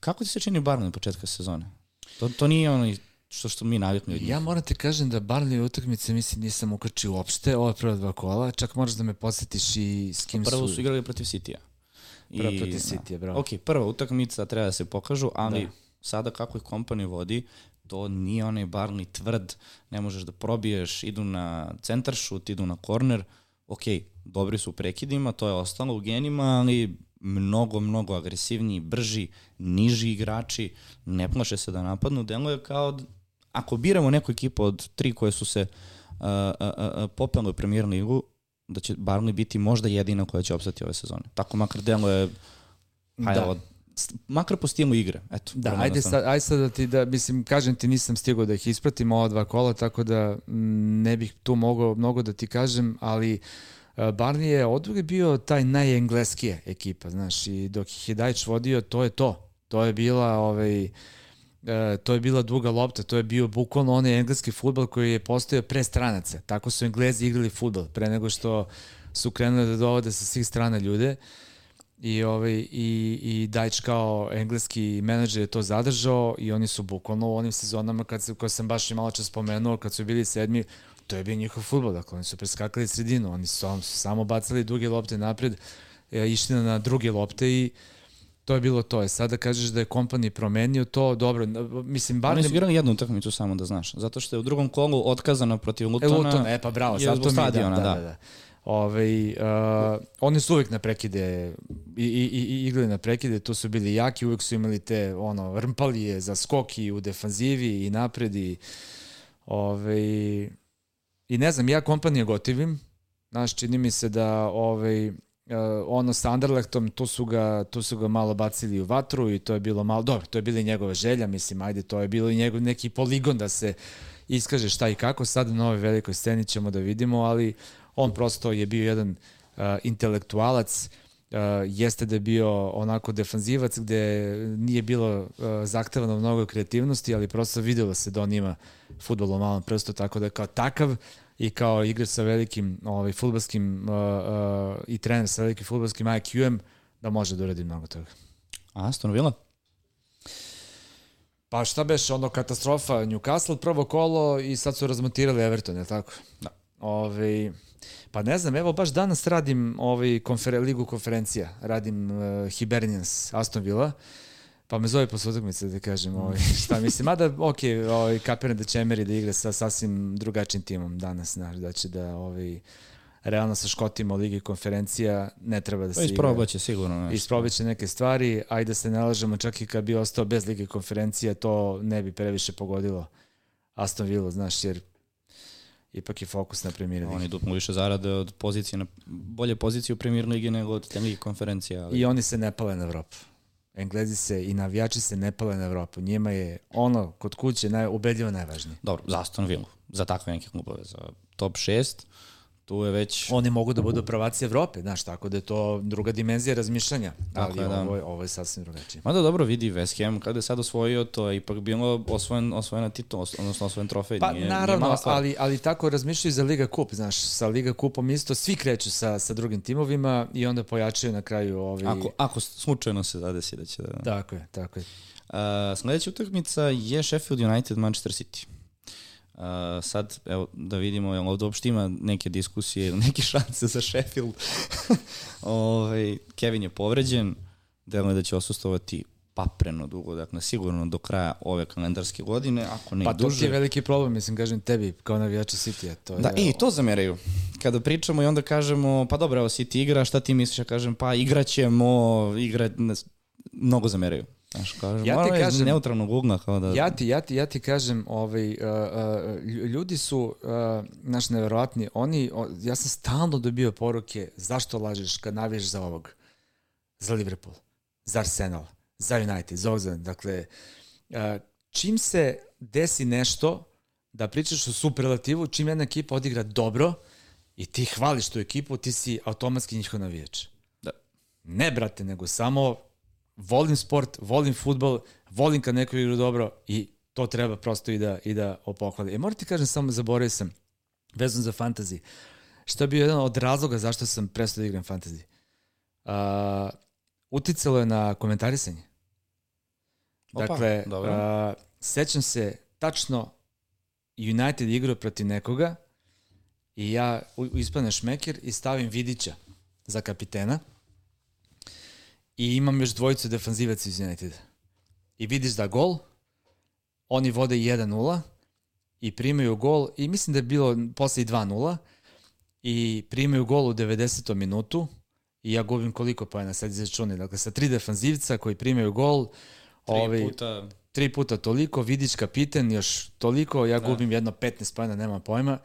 kako ti se čini Barnley početka sezone? To, to nije ono što što mi navikli od njih. Ja moram ti kažem da Barnley utakmice mislim nisam ukačio uopšte, ove prve dva kola, čak moraš da me podsjetiš i s kim Prvo su... su igrali protiv Citya. Prva protiv Citya, bravo. Ok, prva utakmica treba da se pokažu, ali da. sada kako ih kompani vodi, to nije onaj Barney tvrd, ne možeš da probiješ, idu na centar šut, idu na korner, ok, dobri su u prekidima, to je ostalo u genima, ali mnogo, mnogo agresivniji, brži, niži igrači, ne plaše se da napadnu, deluje kao ako biramo neku ekipu od tri koje su se uh, uh, uh, popele u premier ligu, da će Barney biti možda jedina koja će opstati ove sezone. Tako makar deluje hajde, da. od, makar po stilu igre. Eto, da, ajde sad, ajde sad da ti, da, mislim, kažem ti nisam stigao da ih ispratim ova dva kola, tako da ne bih tu mogao mnogo da ti kažem, ali uh, Barney je odvijek bio taj najengleskije ekipa, znaš, i dok ih je Dajč vodio, to je to. To je bila, ovaj, e, to je bila duga lopta, to je bio bukvalno onaj engleski futbol koji je postojao pre stranaca. Tako su Englezi igrali futbol, pre nego što su krenuli da dovode sa svih strana ljude. I, ovaj, i, i Dajč kao engleski menadžer je to zadržao i oni su bukvalno u onim sezonama kad se, koje sam baš i malo čas spomenuo, kad su bili sedmi, to je bio njihov futbol, dakle oni su preskakali sredinu, oni su, su samo bacali duge lopte napred, e, išli na druge lopte i To je bilo to. Je sada kažeš da je kompani promenio to, dobro, mislim, bar... Oni su igrali jednu utakmicu, samo da znaš. Zato što je u drugom kolu otkazano protiv Lutona. E, Luton, e pa bravo, sad to stadiona, da, da, da. da. Ove, uh, oni su uvek na prekide i, i, i igrali na prekide, tu su bili jaki, uvek su imali te ono, rmpalije za skoki u defanzivi i napred i, ove, i ne znam, ja kompanije gotivim, znaš, čini mi se da ovaj, ono sa Anderlechtom, tu su, ga, tu su ga malo bacili u vatru i to je bilo malo, dobro, to je bila i njegova želja, mislim, ajde, to je bilo i njegov neki poligon da se iskaže šta i kako, sad na ovoj velikoj sceni ćemo da vidimo, ali on prosto je bio jedan uh, intelektualac, uh, jeste da je bio onako defanzivac gde nije bilo uh, zahtevano mnogo kreativnosti, ali prosto videlo se da on ima futbol u malom prstu, tako da kao takav i kao igrač sa velikim ovaj, futbolskim uh, uh, i trener sa velikim futbolskim IQ-em, da može da uradi mnogo toga. Aston Villa? Pa šta beš, ono katastrofa Newcastle prvo kolo i sad su razmontirali Everton, je tako? Da. Ove, ovaj, pa ne znam, evo baš danas radim ovaj konfer ligu konferencija, radim uh, Hibernians Aston Villa. Uh, Pa me zove posle utakmice da kažem ovaj, šta mislim. Mada, ok, ovaj, kapiram da će Emery da igra sa sasvim drugačijim timom danas, znaš, da će da ovaj, realno sa Škotima u Ligi konferencija ne treba da se igra. Isprobaće sigurno nešto. Isprobaće neke stvari, ajde da se ne lažemo, čak i kad bi ostao bez Lige konferencija, to ne bi previše pogodilo Aston Villa, znaš, jer ipak je fokus na premier ligi. Oni dupno više zarade od pozicije na, bolje pozicije u premier ligi nego od Lige konferencija. Ali... I oni se ne pale na Evropu. Englezi se i navijači se ne pale na Evropu. Njima je ono kod kuće naj, ubedljivo najvažnije. Dobro, za Aston Villa, za takve neke klubove, za top 6, tu je već... Oni mogu da budu prvaci Evrope, znaš, tako da je to druga dimenzija razmišljanja, ali je, da. ovo, je, ovo je sasvim drugačije. Mada dobro vidi West Ham, kada je sad osvojio, to je ipak bilo osvojen, osvojena titul, odnosno osvojen trofej. Pa nije, naravno, nije ali, ali tako razmišljaju za Liga Kup, znaš, sa Liga Kupom isto svi kreću sa, sa drugim timovima i onda pojačaju na kraju ovi... Ako, ako slučajno se zadesi da će da... Tako je, tako je. Uh, sledeća utakmica je Sheffield United Manchester City. Uh, sad, evo, da vidimo, jel ovde uopšte ima neke diskusije ili neke šanse za Sheffield. Ove, ovaj, Kevin je povređen, deluje da će osustovati papreno dugo, dakle sigurno do kraja ove kalendarske godine, ako ne pa, i duže. Pa to je veliki problem, mislim, kažem tebi, kao navijača City-a. To da, je, i to zameraju. Kada pričamo i onda kažemo, pa dobro, evo City igra, šta ti misliš? Ja kažem, pa igraćemo, igra, mnogo zameraju. Znaš, kažem, ja ti kažem, neutralnog ugla kao da... Ja ti, ja ti, ja ti kažem, ovaj, uh, uh, ljudi su, uh, znaš, neverovatni, oni, ja sam stalno dobio poruke, zašto lažeš kad navijaš za ovog? Za Liverpool, za Arsenal, za United, za ovog, dakle, uh, čim se desi nešto, da pričaš o superlativu, čim jedna ekipa odigra dobro i ti hvališ tu ekipu, ti si automatski njihov navijač. Da. Ne, brate, nego samo volim sport, volim futbol, volim kad neko igra dobro i to treba prosto i da, i da opohvali. E, moram ti kažem, samo zaboravio sam, vezan za fantasy, što je bio jedan od razloga zašto sam prestao da igram fantasy. Uh, uticalo je na komentarisanje. Opa, Dakle, dobro. uh, sećam se tačno United igrao protiv nekoga i ja ispadnem šmeker i stavim Vidića za kapitena i imam još dvojicu defanzivaca iz Uniteda. I vidiš da gol, oni vode 1-0 i primaju gol i mislim da je bilo posle i 2-0 i primaju gol u 90. minutu i ja gubim koliko pojena sad izračuni. Dakle, sa tri defanzivca koji primaju gol, Tri ovi, puta tri puta toliko, Vidić kapiten još toliko, ja gubim jedno 15 pojena, nema pojma.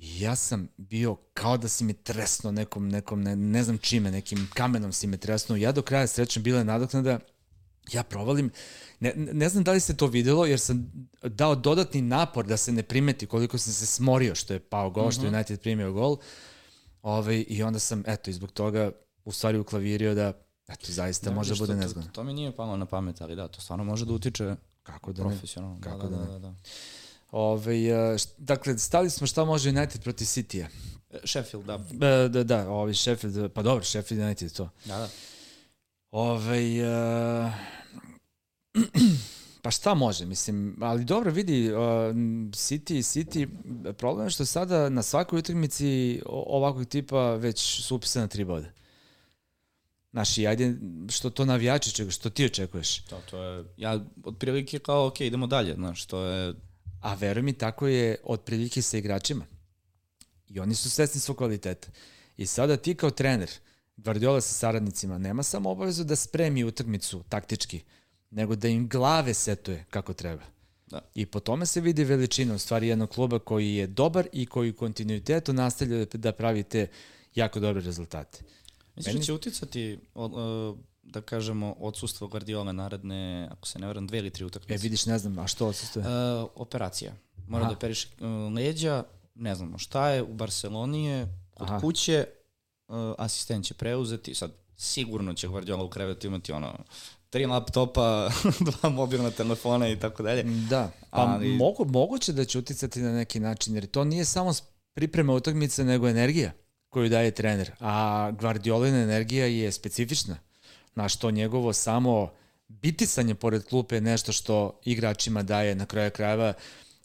Ja sam bio kao da si mi tresno nekom, nekom ne, ne znam čime, nekim kamenom si me tresno. Ja do kraja srećem bila je nadoknada, ja provalim, ne, ne znam da li se to videlo, jer sam dao dodatni napor da se ne primeti koliko sam se smorio što je pao gol, što je United primio gol. Ovaj, I onda sam, eto, i zbog toga u stvari uklavirio da, eto, zaista može da bude to- nezgodno. To, mi nije palo na pamet, ali da, to stvarno može da utiče Kako da ne? profesionalno. Kako da, da da, ne? da, da. Ove, dakle, stali smo šta može United protiv City-a. Sheffield, da. E, da, da, ovi Sheffield, pa dobro, Sheffield United to. Da, da. Ove, uh, pa šta može, mislim, ali dobro vidi, uh, City, City, problem je što sada na svakoj utakmici ovakvog tipa već su upisane tri boda. Znaš, i ajde, što to navijači čega, što ti očekuješ? To, to je, ja otprilike kao, ok, idemo dalje, znaš, to je, A veruj mi, tako je otprilike sa igračima. I oni su svesni svog kvaliteta. I sada ti kao trener, Guardiola sa saradnicima, nema samo obavezu da spremi utakmicu taktički, nego da im glave setuje kako treba. Da. I po tome se vidi veličina u stvari jednog kluba koji je dobar i koji u kontinuitetu nastavlja da pravi te jako dobre rezultate. Misliš da će uticati, da kažemo, odsustvo Guardiola naredne, ako se ne varam, dve ili tri E, utakmice? vidiš, ne znam, a što odsustuje? Uh, operacija. Mora Aha. da operiše leđa, ne znamo šta je, u Barceloni je, kod Aha. kuće, uh, asistent će preuzeti, sad sigurno će Guardiola u krevetu imati ono, tri laptopa, dva mobilna telefona i tako dalje. Da, pa Ali- mogu, moguće da će uticati na neki način, jer to nije samo priprema utakmice, nego energija koju daje trener. A Guardiolina energija je specifična. Na što njegovo samo bitisanje pored klupe je nešto što igračima daje na kraju krajeva.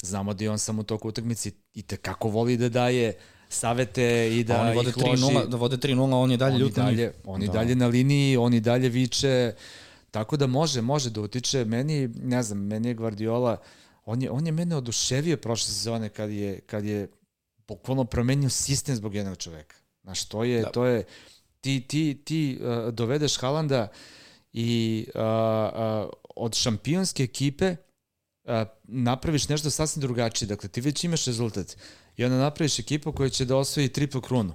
Znamo da i on samo u toku utakmice i tekako voli da daje savete i da oni vode ih loži. 3-0, da vode 3-0, on je dalje Oni ljut na njih. dalje, oni Da. dalje na liniji, oni dalje viče, tako da može, može da utiče. Meni, ne znam, meni je Guardiola, on je, on je mene oduševio prošle sezone kad je, kad je bukvalno promenio sistem zbog jednog čoveka. Znaš, to je, Da. to je, ti, ti, ti uh, dovedeš Halanda i uh, uh, od šampionske ekipe uh, napraviš nešto sasvim drugačije. Dakle, ti već imaš rezultat i onda napraviš ekipu koja će da osvoji triplu krunu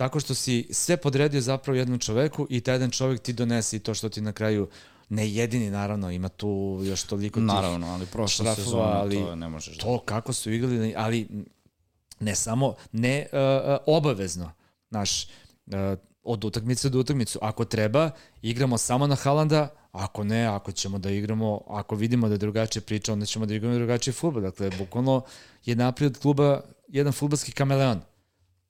tako što si sve podredio zapravo jednom čoveku i taj jedan čovek ti donese i to što ti na kraju ne jedini naravno, ima tu još toliko tih Naravno, ali prošla šrafova, sezona, ali to ne možeš da... to kako su igrali, ali ne samo, ne uh, uh, obavezno, znaš, uh, od utakmice do utakmicu. Ako treba, igramo samo na Halanda, ako ne, ako ćemo da igramo, ako vidimo da je drugačija priča, onda ćemo da igramo drugačiji futbol. Dakle, bukvalno je naprijed kluba jedan futbolski kameleon.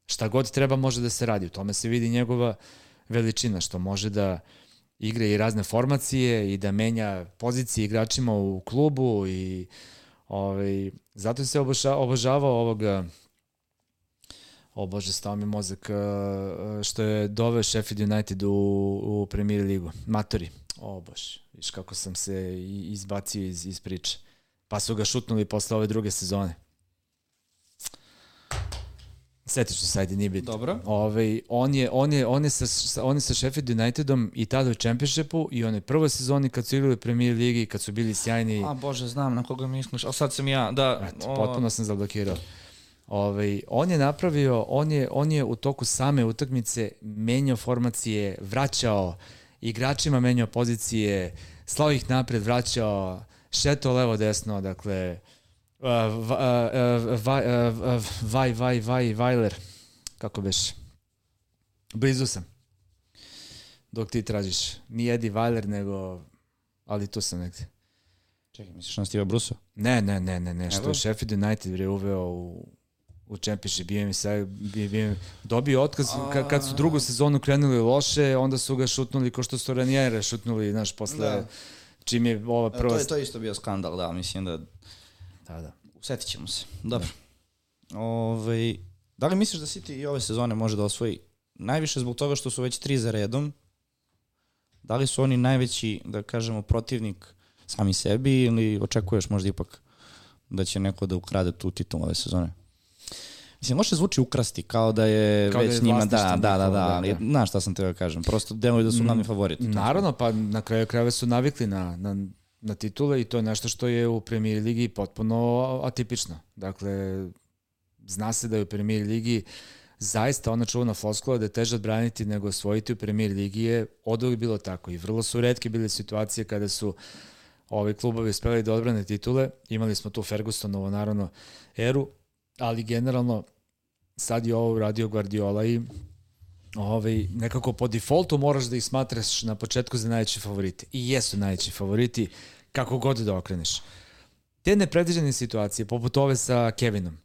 Šta god treba može da se radi. U tome se vidi njegova veličina, što može da igra i razne formacije i da menja pozicije igračima u klubu i ovaj, zato se oboža, obožavao ovoga o bože, stao mi mozak uh, što je doveo Sheffield United u, u Premier ligu. Matori. O bože, viš kako sam se izbacio iz, iz priče. Pa su ga šutnuli posle ove druge sezone. Setiš se sajde, nije bitno. Dobro. Ovaj, on je, on je, on je sa, sa, on je sa Sheffield Unitedom i tada u Championshipu i onoj prvoj sezoni kad su igrali u Premier ligi, kad su bili sjajni. A bože, znam na koga misliš, ali sad sam ja, da. Eto, potpuno sam zablokirao. Ovaj, on je napravio, on je, on je u toku same utakmice menjao formacije, vraćao igračima, menjao pozicije, slao ih napred, vraćao, šeto levo desno, dakle, uh, va, uh, uh, vaj, vaj, vaj, vaj, Vajler, kako beš, blizu sam. dok ti tražiš. Nije Eddie Weiler, nego... Ali tu sam negdje. Čekaj, misliš na Steve Brusa? Ne, ne, ne, ne, ne, što je Sheffield United je uveo u, u Championship, bio mi sad, bio, bio, dobio otkaz, kad, kad su drugu sezonu krenuli loše, onda su ga šutnuli ko što su Ranjere šutnuli, znaš, posle, Da. čim je ova prva... To je to je isto bio skandal, da, mislim da Da, da. usetit ćemo se. Dobro. Ovaj, da li misliš da City i ove sezone može da osvoji najviše zbog toga što su već tri za redom? Da li su oni najveći, da kažemo, protivnik sami sebi ili očekuješ možda ipak da će neko da ukrade tu titulu ove sezone? Mislim, može zvuči ukrasti, kao da je Kao da već je njima, da, da, da, da, da, ali da. znaš šta sam teo da kažem, prosto deluju da su glavni favoriti. Naravno, pa na kraju krajeva su navikli na, na, na titule i to je nešto što je u Premier Ligi potpuno atipično. Dakle, zna se da je u Premier Ligi zaista ona čuvana floskula da je teže odbraniti nego osvojiti u Premier Ligi je od uvijek bilo tako i vrlo su redke bile situacije kada su ovi klubovi uspeli da odbrane titule. Imali smo tu Fergusonovo naravno eru, ali generalno sad je ovo uradio Guardiola i ovaj, nekako po defaultu moraš da ih smatraš na početku za najveći favorite. I jesu najveći favoriti kako god da okreneš. Te nepredviđene situacije, poput ove sa Kevinom,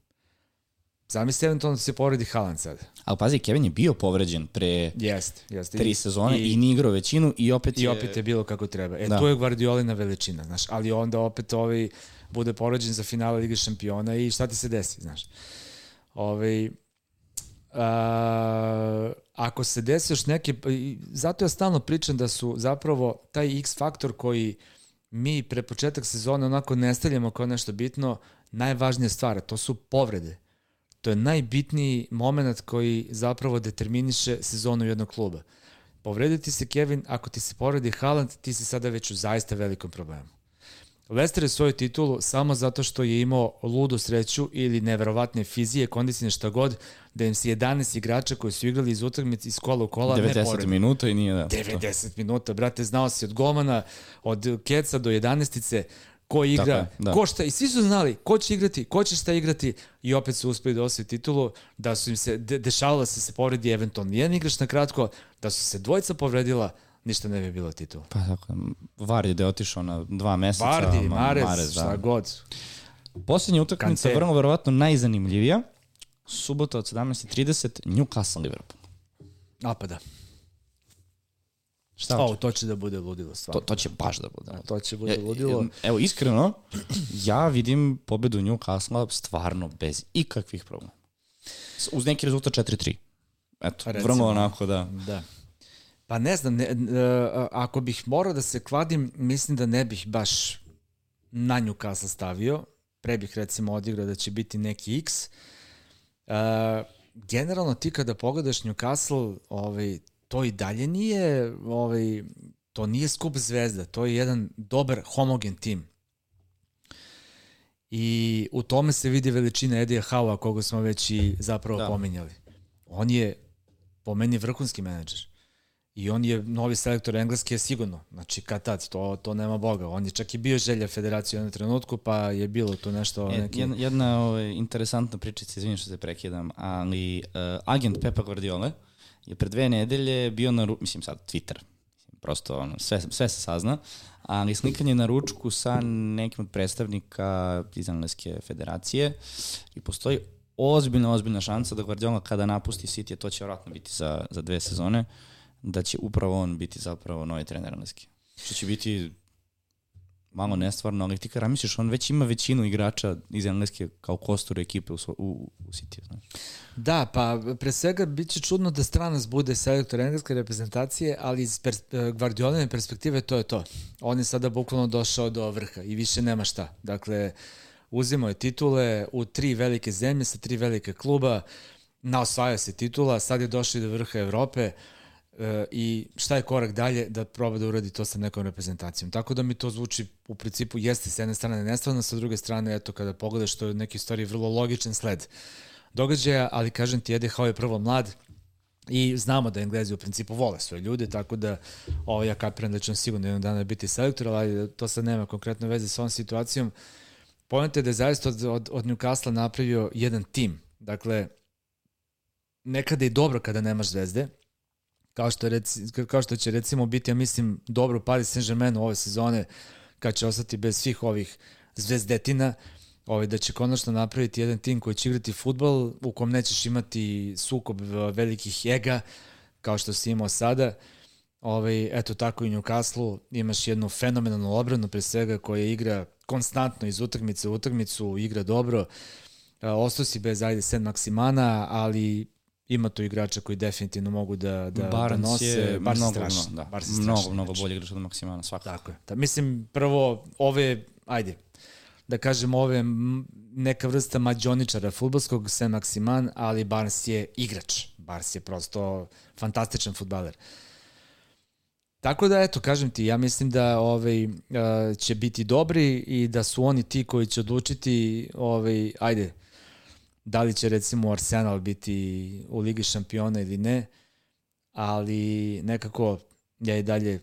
Zamisli eventualno da se povredi Haaland sad. Ali pazi, Kevin je bio povređen pre Jeste, jeste. tri sezone i, i nije igrao većinu i opet I je... opet je bilo kako treba. E, Da. tu je Guardiolina veličina, znaš, ali onda opet ovaj bude poređen za finale Lige šampiona i šta ti se desi, znaš. Ovaj, a, ako se desi još neke, zato ja stalno pričam da su zapravo taj X faktor koji mi pre početak sezone onako ne stavljamo kao nešto bitno, najvažnija stvar, to su povrede. To je najbitniji moment koji zapravo determiniše sezonu jednog kluba. Povrediti se Kevin, ako ti se povredi Haaland, ti si sada već u zaista velikom problemu. Leicester je svoju titulu samo zato što je imao ludu sreću ili neverovatne fizije, kondicijne šta god, da im se 11 igrača koji su igrali iz utakmice iz kola u kola ne 90 povredi. minuta i nije da. 90 minuta, brate, znao si od golmana, od keca do 11 ko igra, Tako da. ko šta, i svi su znali ko će igrati, ko će šta igrati i opet su uspeli da osvoje titulu, da su im se, de, dešavalo da se se povredi eventualno jedan igrač na kratko, da su se dvojica povredila, ništa ne bi bilo titula. Pa tako, Vardy da je otišao na dva meseca. Vardi, Ma- Marez, Mahrez, šta god. Posljednja utakmica, Kante. vrlo verovatno najzanimljivija, subota od 17.30, Newcastle Liverpool. A pa da. Šta O, to će da bude ludilo to, stvarno. to će baš da bude. To će bude E, ludilo. e, Evo, iskreno, ja vidim pobedu Newcastle stvarno bez ikakvih problema. Uz neki rezultat 4-3. Eto, Recimo. vrlo onako da... Da. Pa ne znam, ne, e, ako bih morao da se kladim, mislim da ne bih baš na Newcastle stavio. Pre bih recimo odigrao da će biti neki X. E, generalno ti kada pogledaš Newcastle, ovaj, to i dalje nije ovaj, to nije skup zvezda, to je jedan dobar homogen tim. I u tome se vidi veličina Edija Howa, koga smo već i zapravo Da. da. pominjali. On je po meni vrhunski menadžer. I on je novi selektor engleski je sigurno. Znači, kad tad, to, to nema boga. On je čak i bio želja federacije u jednom trenutku, pa je bilo tu nešto... E, Neki... Jedna, jedna ovaj, interesantna pričica, izvinim što se prekidam, ali uh, agent Pepa Guardiola je pre dve nedelje bio na, mislim sad Twitter, prosto ono, sve, sve se sazna, ali slikanje na ručku sa nekim od predstavnika iz Engleske federacije i postoji ozbiljna, ozbiljna šansa da Guardiola kada napusti City, to će vjerojatno biti za, za dve sezone, da će upravo on biti zapravo novi trener Engleski. Što će biti malo nestvarno, ali ti kada misliš, on već ima većinu igrača iz Engleske kao kostur ekipe u, u, u City, znaš. Da, pa pre svega bit će čudno da stranac bude selektor engleske reprezentacije, ali iz pers Guardioline perspektive to je to. On je sada bukvalno došao do vrha i više nema šta. Dakle, uzimao je titule u tri velike zemlje sa tri velike kluba, naosvajao se titula, sad je došao i do vrha Evrope e, i šta je korak dalje da proba da uradi to sa nekom reprezentacijom. Tako da mi to zvuči u principu jeste s jedne strane nestvarno, sa druge strane eto kada pogledaš to je u nekoj stvari vrlo logičan sled događaja, ali kažem ti Eddie Howe je prvo mlad i znamo da Englezi u principu vole svoje ljude, tako da ovo ja kapiram da će on sigurno jednog dana biti selektor, ali to sad nema konkretno veze sa ovom situacijom. Pojente da je zaista od, od, od Newcastle napravio jedan tim. Dakle, nekada je dobro kada nemaš zvezde, kao što, reci, kao što će recimo biti, ja mislim, dobro Paris Saint-Germain ove sezone, kad će ostati bez svih ovih zvezdetina, ovaj, da će konačno napraviti jedan tim koji će igrati futbol, u kom nećeš imati sukob velikih ega, kao što si imao sada. Ovaj, eto tako i Newcastle imaš jednu fenomenalnu obranu pre svega koja igra konstantno iz utakmice u utakmicu, igra dobro. Ostao si bez ajde Sen Maksimana, ali ima tu igrača koji definitivno mogu da, da, Barnes da nose. je Barnes mnogo, strašno, mnogo, da, Barnes je mnogo, strašno mnogo igrač. bolje igrač od Maksimana, svakako. Tako je. Da, mislim, prvo, ove, ajde, da kažem, ove neka vrsta mađoničara futbolskog, Sen Maksiman, ali Barnes je igrač. Barnes je prosto fantastičan futbaler. Tako da, eto, kažem ti, ja mislim da ovaj, će biti dobri i da su oni ti koji će odlučiti, ovaj, ajde, da li će recimo Arsenal biti u Ligi šampiona ili ne, ali nekako ja i dalje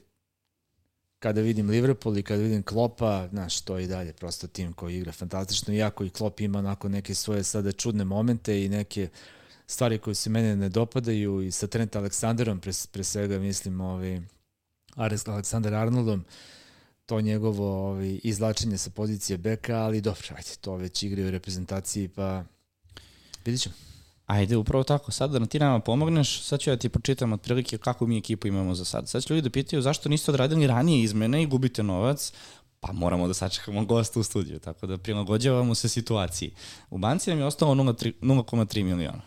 kada vidim Liverpool i kada vidim Klopa, znaš, to je i dalje prosto tim koji igra fantastično, iako i Klop ima onako neke svoje sada čudne momente i neke stvari koje se mene ne dopadaju i sa Trent Aleksanderom pre, pre svega mislim ovaj, Aleksandar Arnoldom to njegovo ovaj, izlačenje sa pozicije beka, ali dobro, ajde, to već igraju u reprezentaciji, pa vidit ćemo. Ajde, upravo tako. Sad da ti nama pomogneš, sad ću ja ti pročitam otprilike kako mi ekipu imamo za sad. Sad će ljudi da pitaju zašto niste odradili ranije izmene i gubite novac, pa moramo da sačekamo gosta u studiju, tako da prilagođavamo se situaciji. U banci nam je ostalo 0,3 miliona.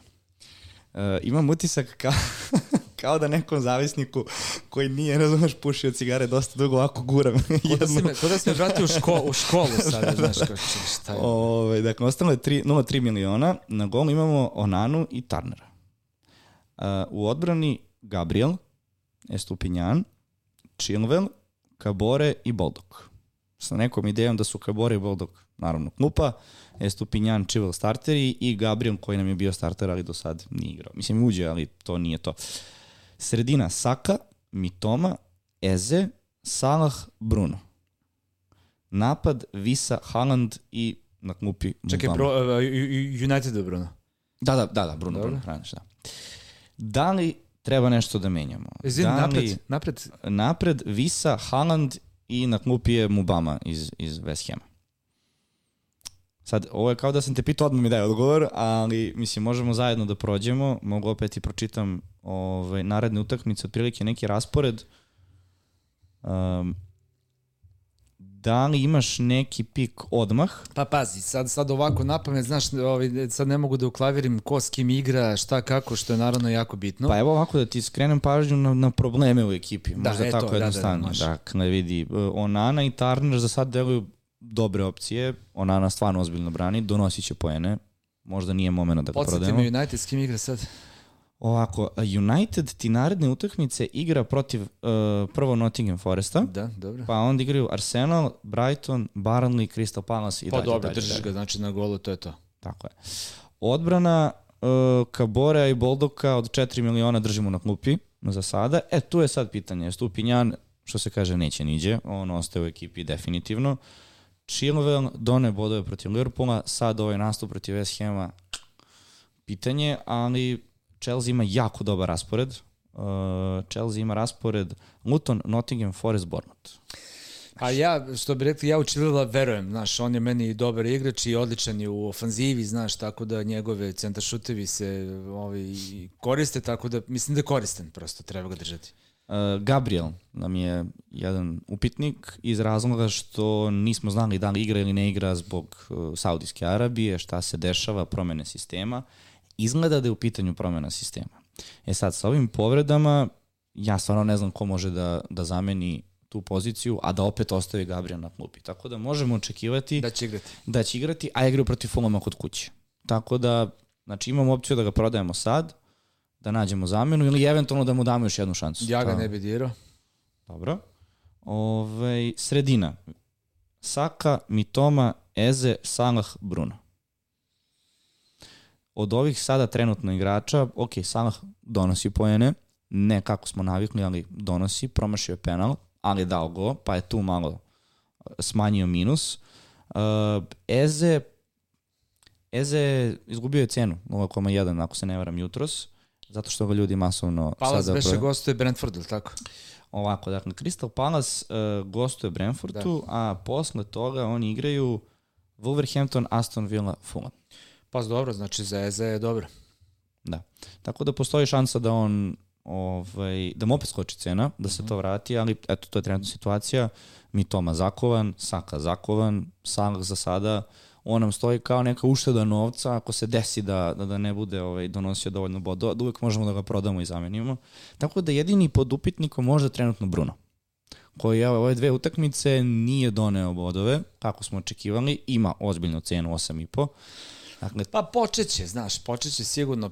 E, imam utisak kao, kao da nekom zavisniku koji nije, razumeš, pušio cigare dosta dugo, ovako guram Ko da si me, da si me vratio u, ško, u školu sada, znaš, kao, šta je. Ove, dakle, ostalo je 3 0,3 miliona. Na golu imamo Onanu i Tarnera. Uh, u odbrani Gabriel, Estupinjan, Chilwell, Kabore i Boldog. Sa nekom idejom da su Kabore i Boldog naravno klupa, Estupinjan, Chilwell starteri i Gabriel koji nam je bio starter, ali do sad nije igrao. Mislim, uđe, ali to nije to. Sredina Saka, Mitoma, Eze, Salah, Bruno. Napad, Visa, Haaland i na klupi Čekaj, pro, uh, United Bruno. Da, da, da, da Bruno, Dobro. Bruno Hraneš, da. Da li treba nešto da menjamo? Izvini, da napred, li, napred. napred, Visa, Haaland i na klupi je Mubama iz, iz West Hama. Sad, ovo je kao da sam te pitao, odmah mi daje odgovor, ali mislim, možemo zajedno da prođemo, mogu opet i pročitam ovaj, naredne utakmice, otprilike neki raspored. Um, da li imaš neki pik odmah? Pa pazi, sad, sad ovako napamet, znaš, ovaj, sad ne mogu da uklavirim ko s kim igra, šta kako, što je naravno jako bitno. Pa evo ovako da ti skrenem pažnju na, na probleme u ekipi. Da, Možda eto, tako da, da, da, jednostavno. može. dakle, vidi, e, Onana i Turner za sad deluju dobre opcije. Onana stvarno ozbiljno brani, donosit će poene. Možda nije momena da ga Podsjeti prodajemo. me United s kim igra sad. Ovako, United ti naredne utakmice igra protiv uh, prvo Nottingham Foresta, Da, dobro. pa onda igraju Arsenal, Brighton, Burnley, Crystal Palace i Pa dalje, dobro, dalje, držiš dalje. ga, znači na golu, to je to. Tako je. Odbrana uh, Kaborea i Boldoka od 4 miliona držimo na klupi za sada. E, tu je sad pitanje. Stupinjan, što se kaže, neće niđe. On ostaje u ekipi definitivno. Chilwell done bodove protiv Liverpoola, sad ovaj nastup protiv West Hama pitanje, ali Chelsea ima jako dobar raspored. Uh, Chelsea ima raspored Luton, Nottingham, Forest, Bournemouth. A ja, što bi rekli, ja u Chilwella verujem, znaš, on je meni dobar igrač i odličan je u ofanzivi, znaš, tako da njegove centaršutevi se ovaj, koriste, tako da mislim da je koristan, prosto treba ga držati. Uh, Gabriel nam je jedan upitnik iz razloga što nismo znali da li igra ili ne igra zbog uh, Saudijske Arabije, šta se dešava, promene sistema. Izgleda da je u pitanju promena sistema. E sad, sa ovim povredama, ja stvarno ne znam ko može da, da zameni tu poziciju, a da opet ostavi Gabriel na klupi. Tako da možemo očekivati Da će igrati. da će igrati, a igraju protiv Fulama kod kuće. Tako da, znači imamo opciju da ga prodajemo sad, da nađemo zamenu ili eventualno da mu damo još jednu šansu. Ja ga To- ne bi dirao. dobro. Ove, sredina. Saka, Mitoma, Eze, Salah, Bruno. Od ovih sada trenutno igrača, ok, Salah donosi poene, ne kako smo navikli, ali donosi, promašio je penal, ali je dao go, pa je tu malo smanjio minus. Uh, Eze Eze izgubio je cenu 0,1 ako se ne varam jutros zato što ga ljudi masovno Palace sada... beše gostuje Brentford, ili tako? Ovako, dakle, Crystal Palace uh, gostuje Brentfordu, a posle toga oni igraju Wolverhampton, Aston Villa, Fulham. Pa dobro, znači za Eze je dobro. Da. Tako da postoji šansa da on ovaj, da mu opet skoči cena, da se to vrati, ali eto, to je trenutna situacija. Mi Toma zakovan, Saka zakovan, Salah za sada, on nam stoji kao neka ušteda novca ako se desi da, da, da ne bude ovaj, donosio dovoljno bodova, da uvek možemo da ga prodamo i zamenimo. Tako da jedini pod upitnikom može trenutno Bruno koji je ove dve utakmice nije doneo bodove, kako smo očekivali, ima ozbiljnu cenu 8,5. Dakle, Pa počeće, znaš, počeće sigurno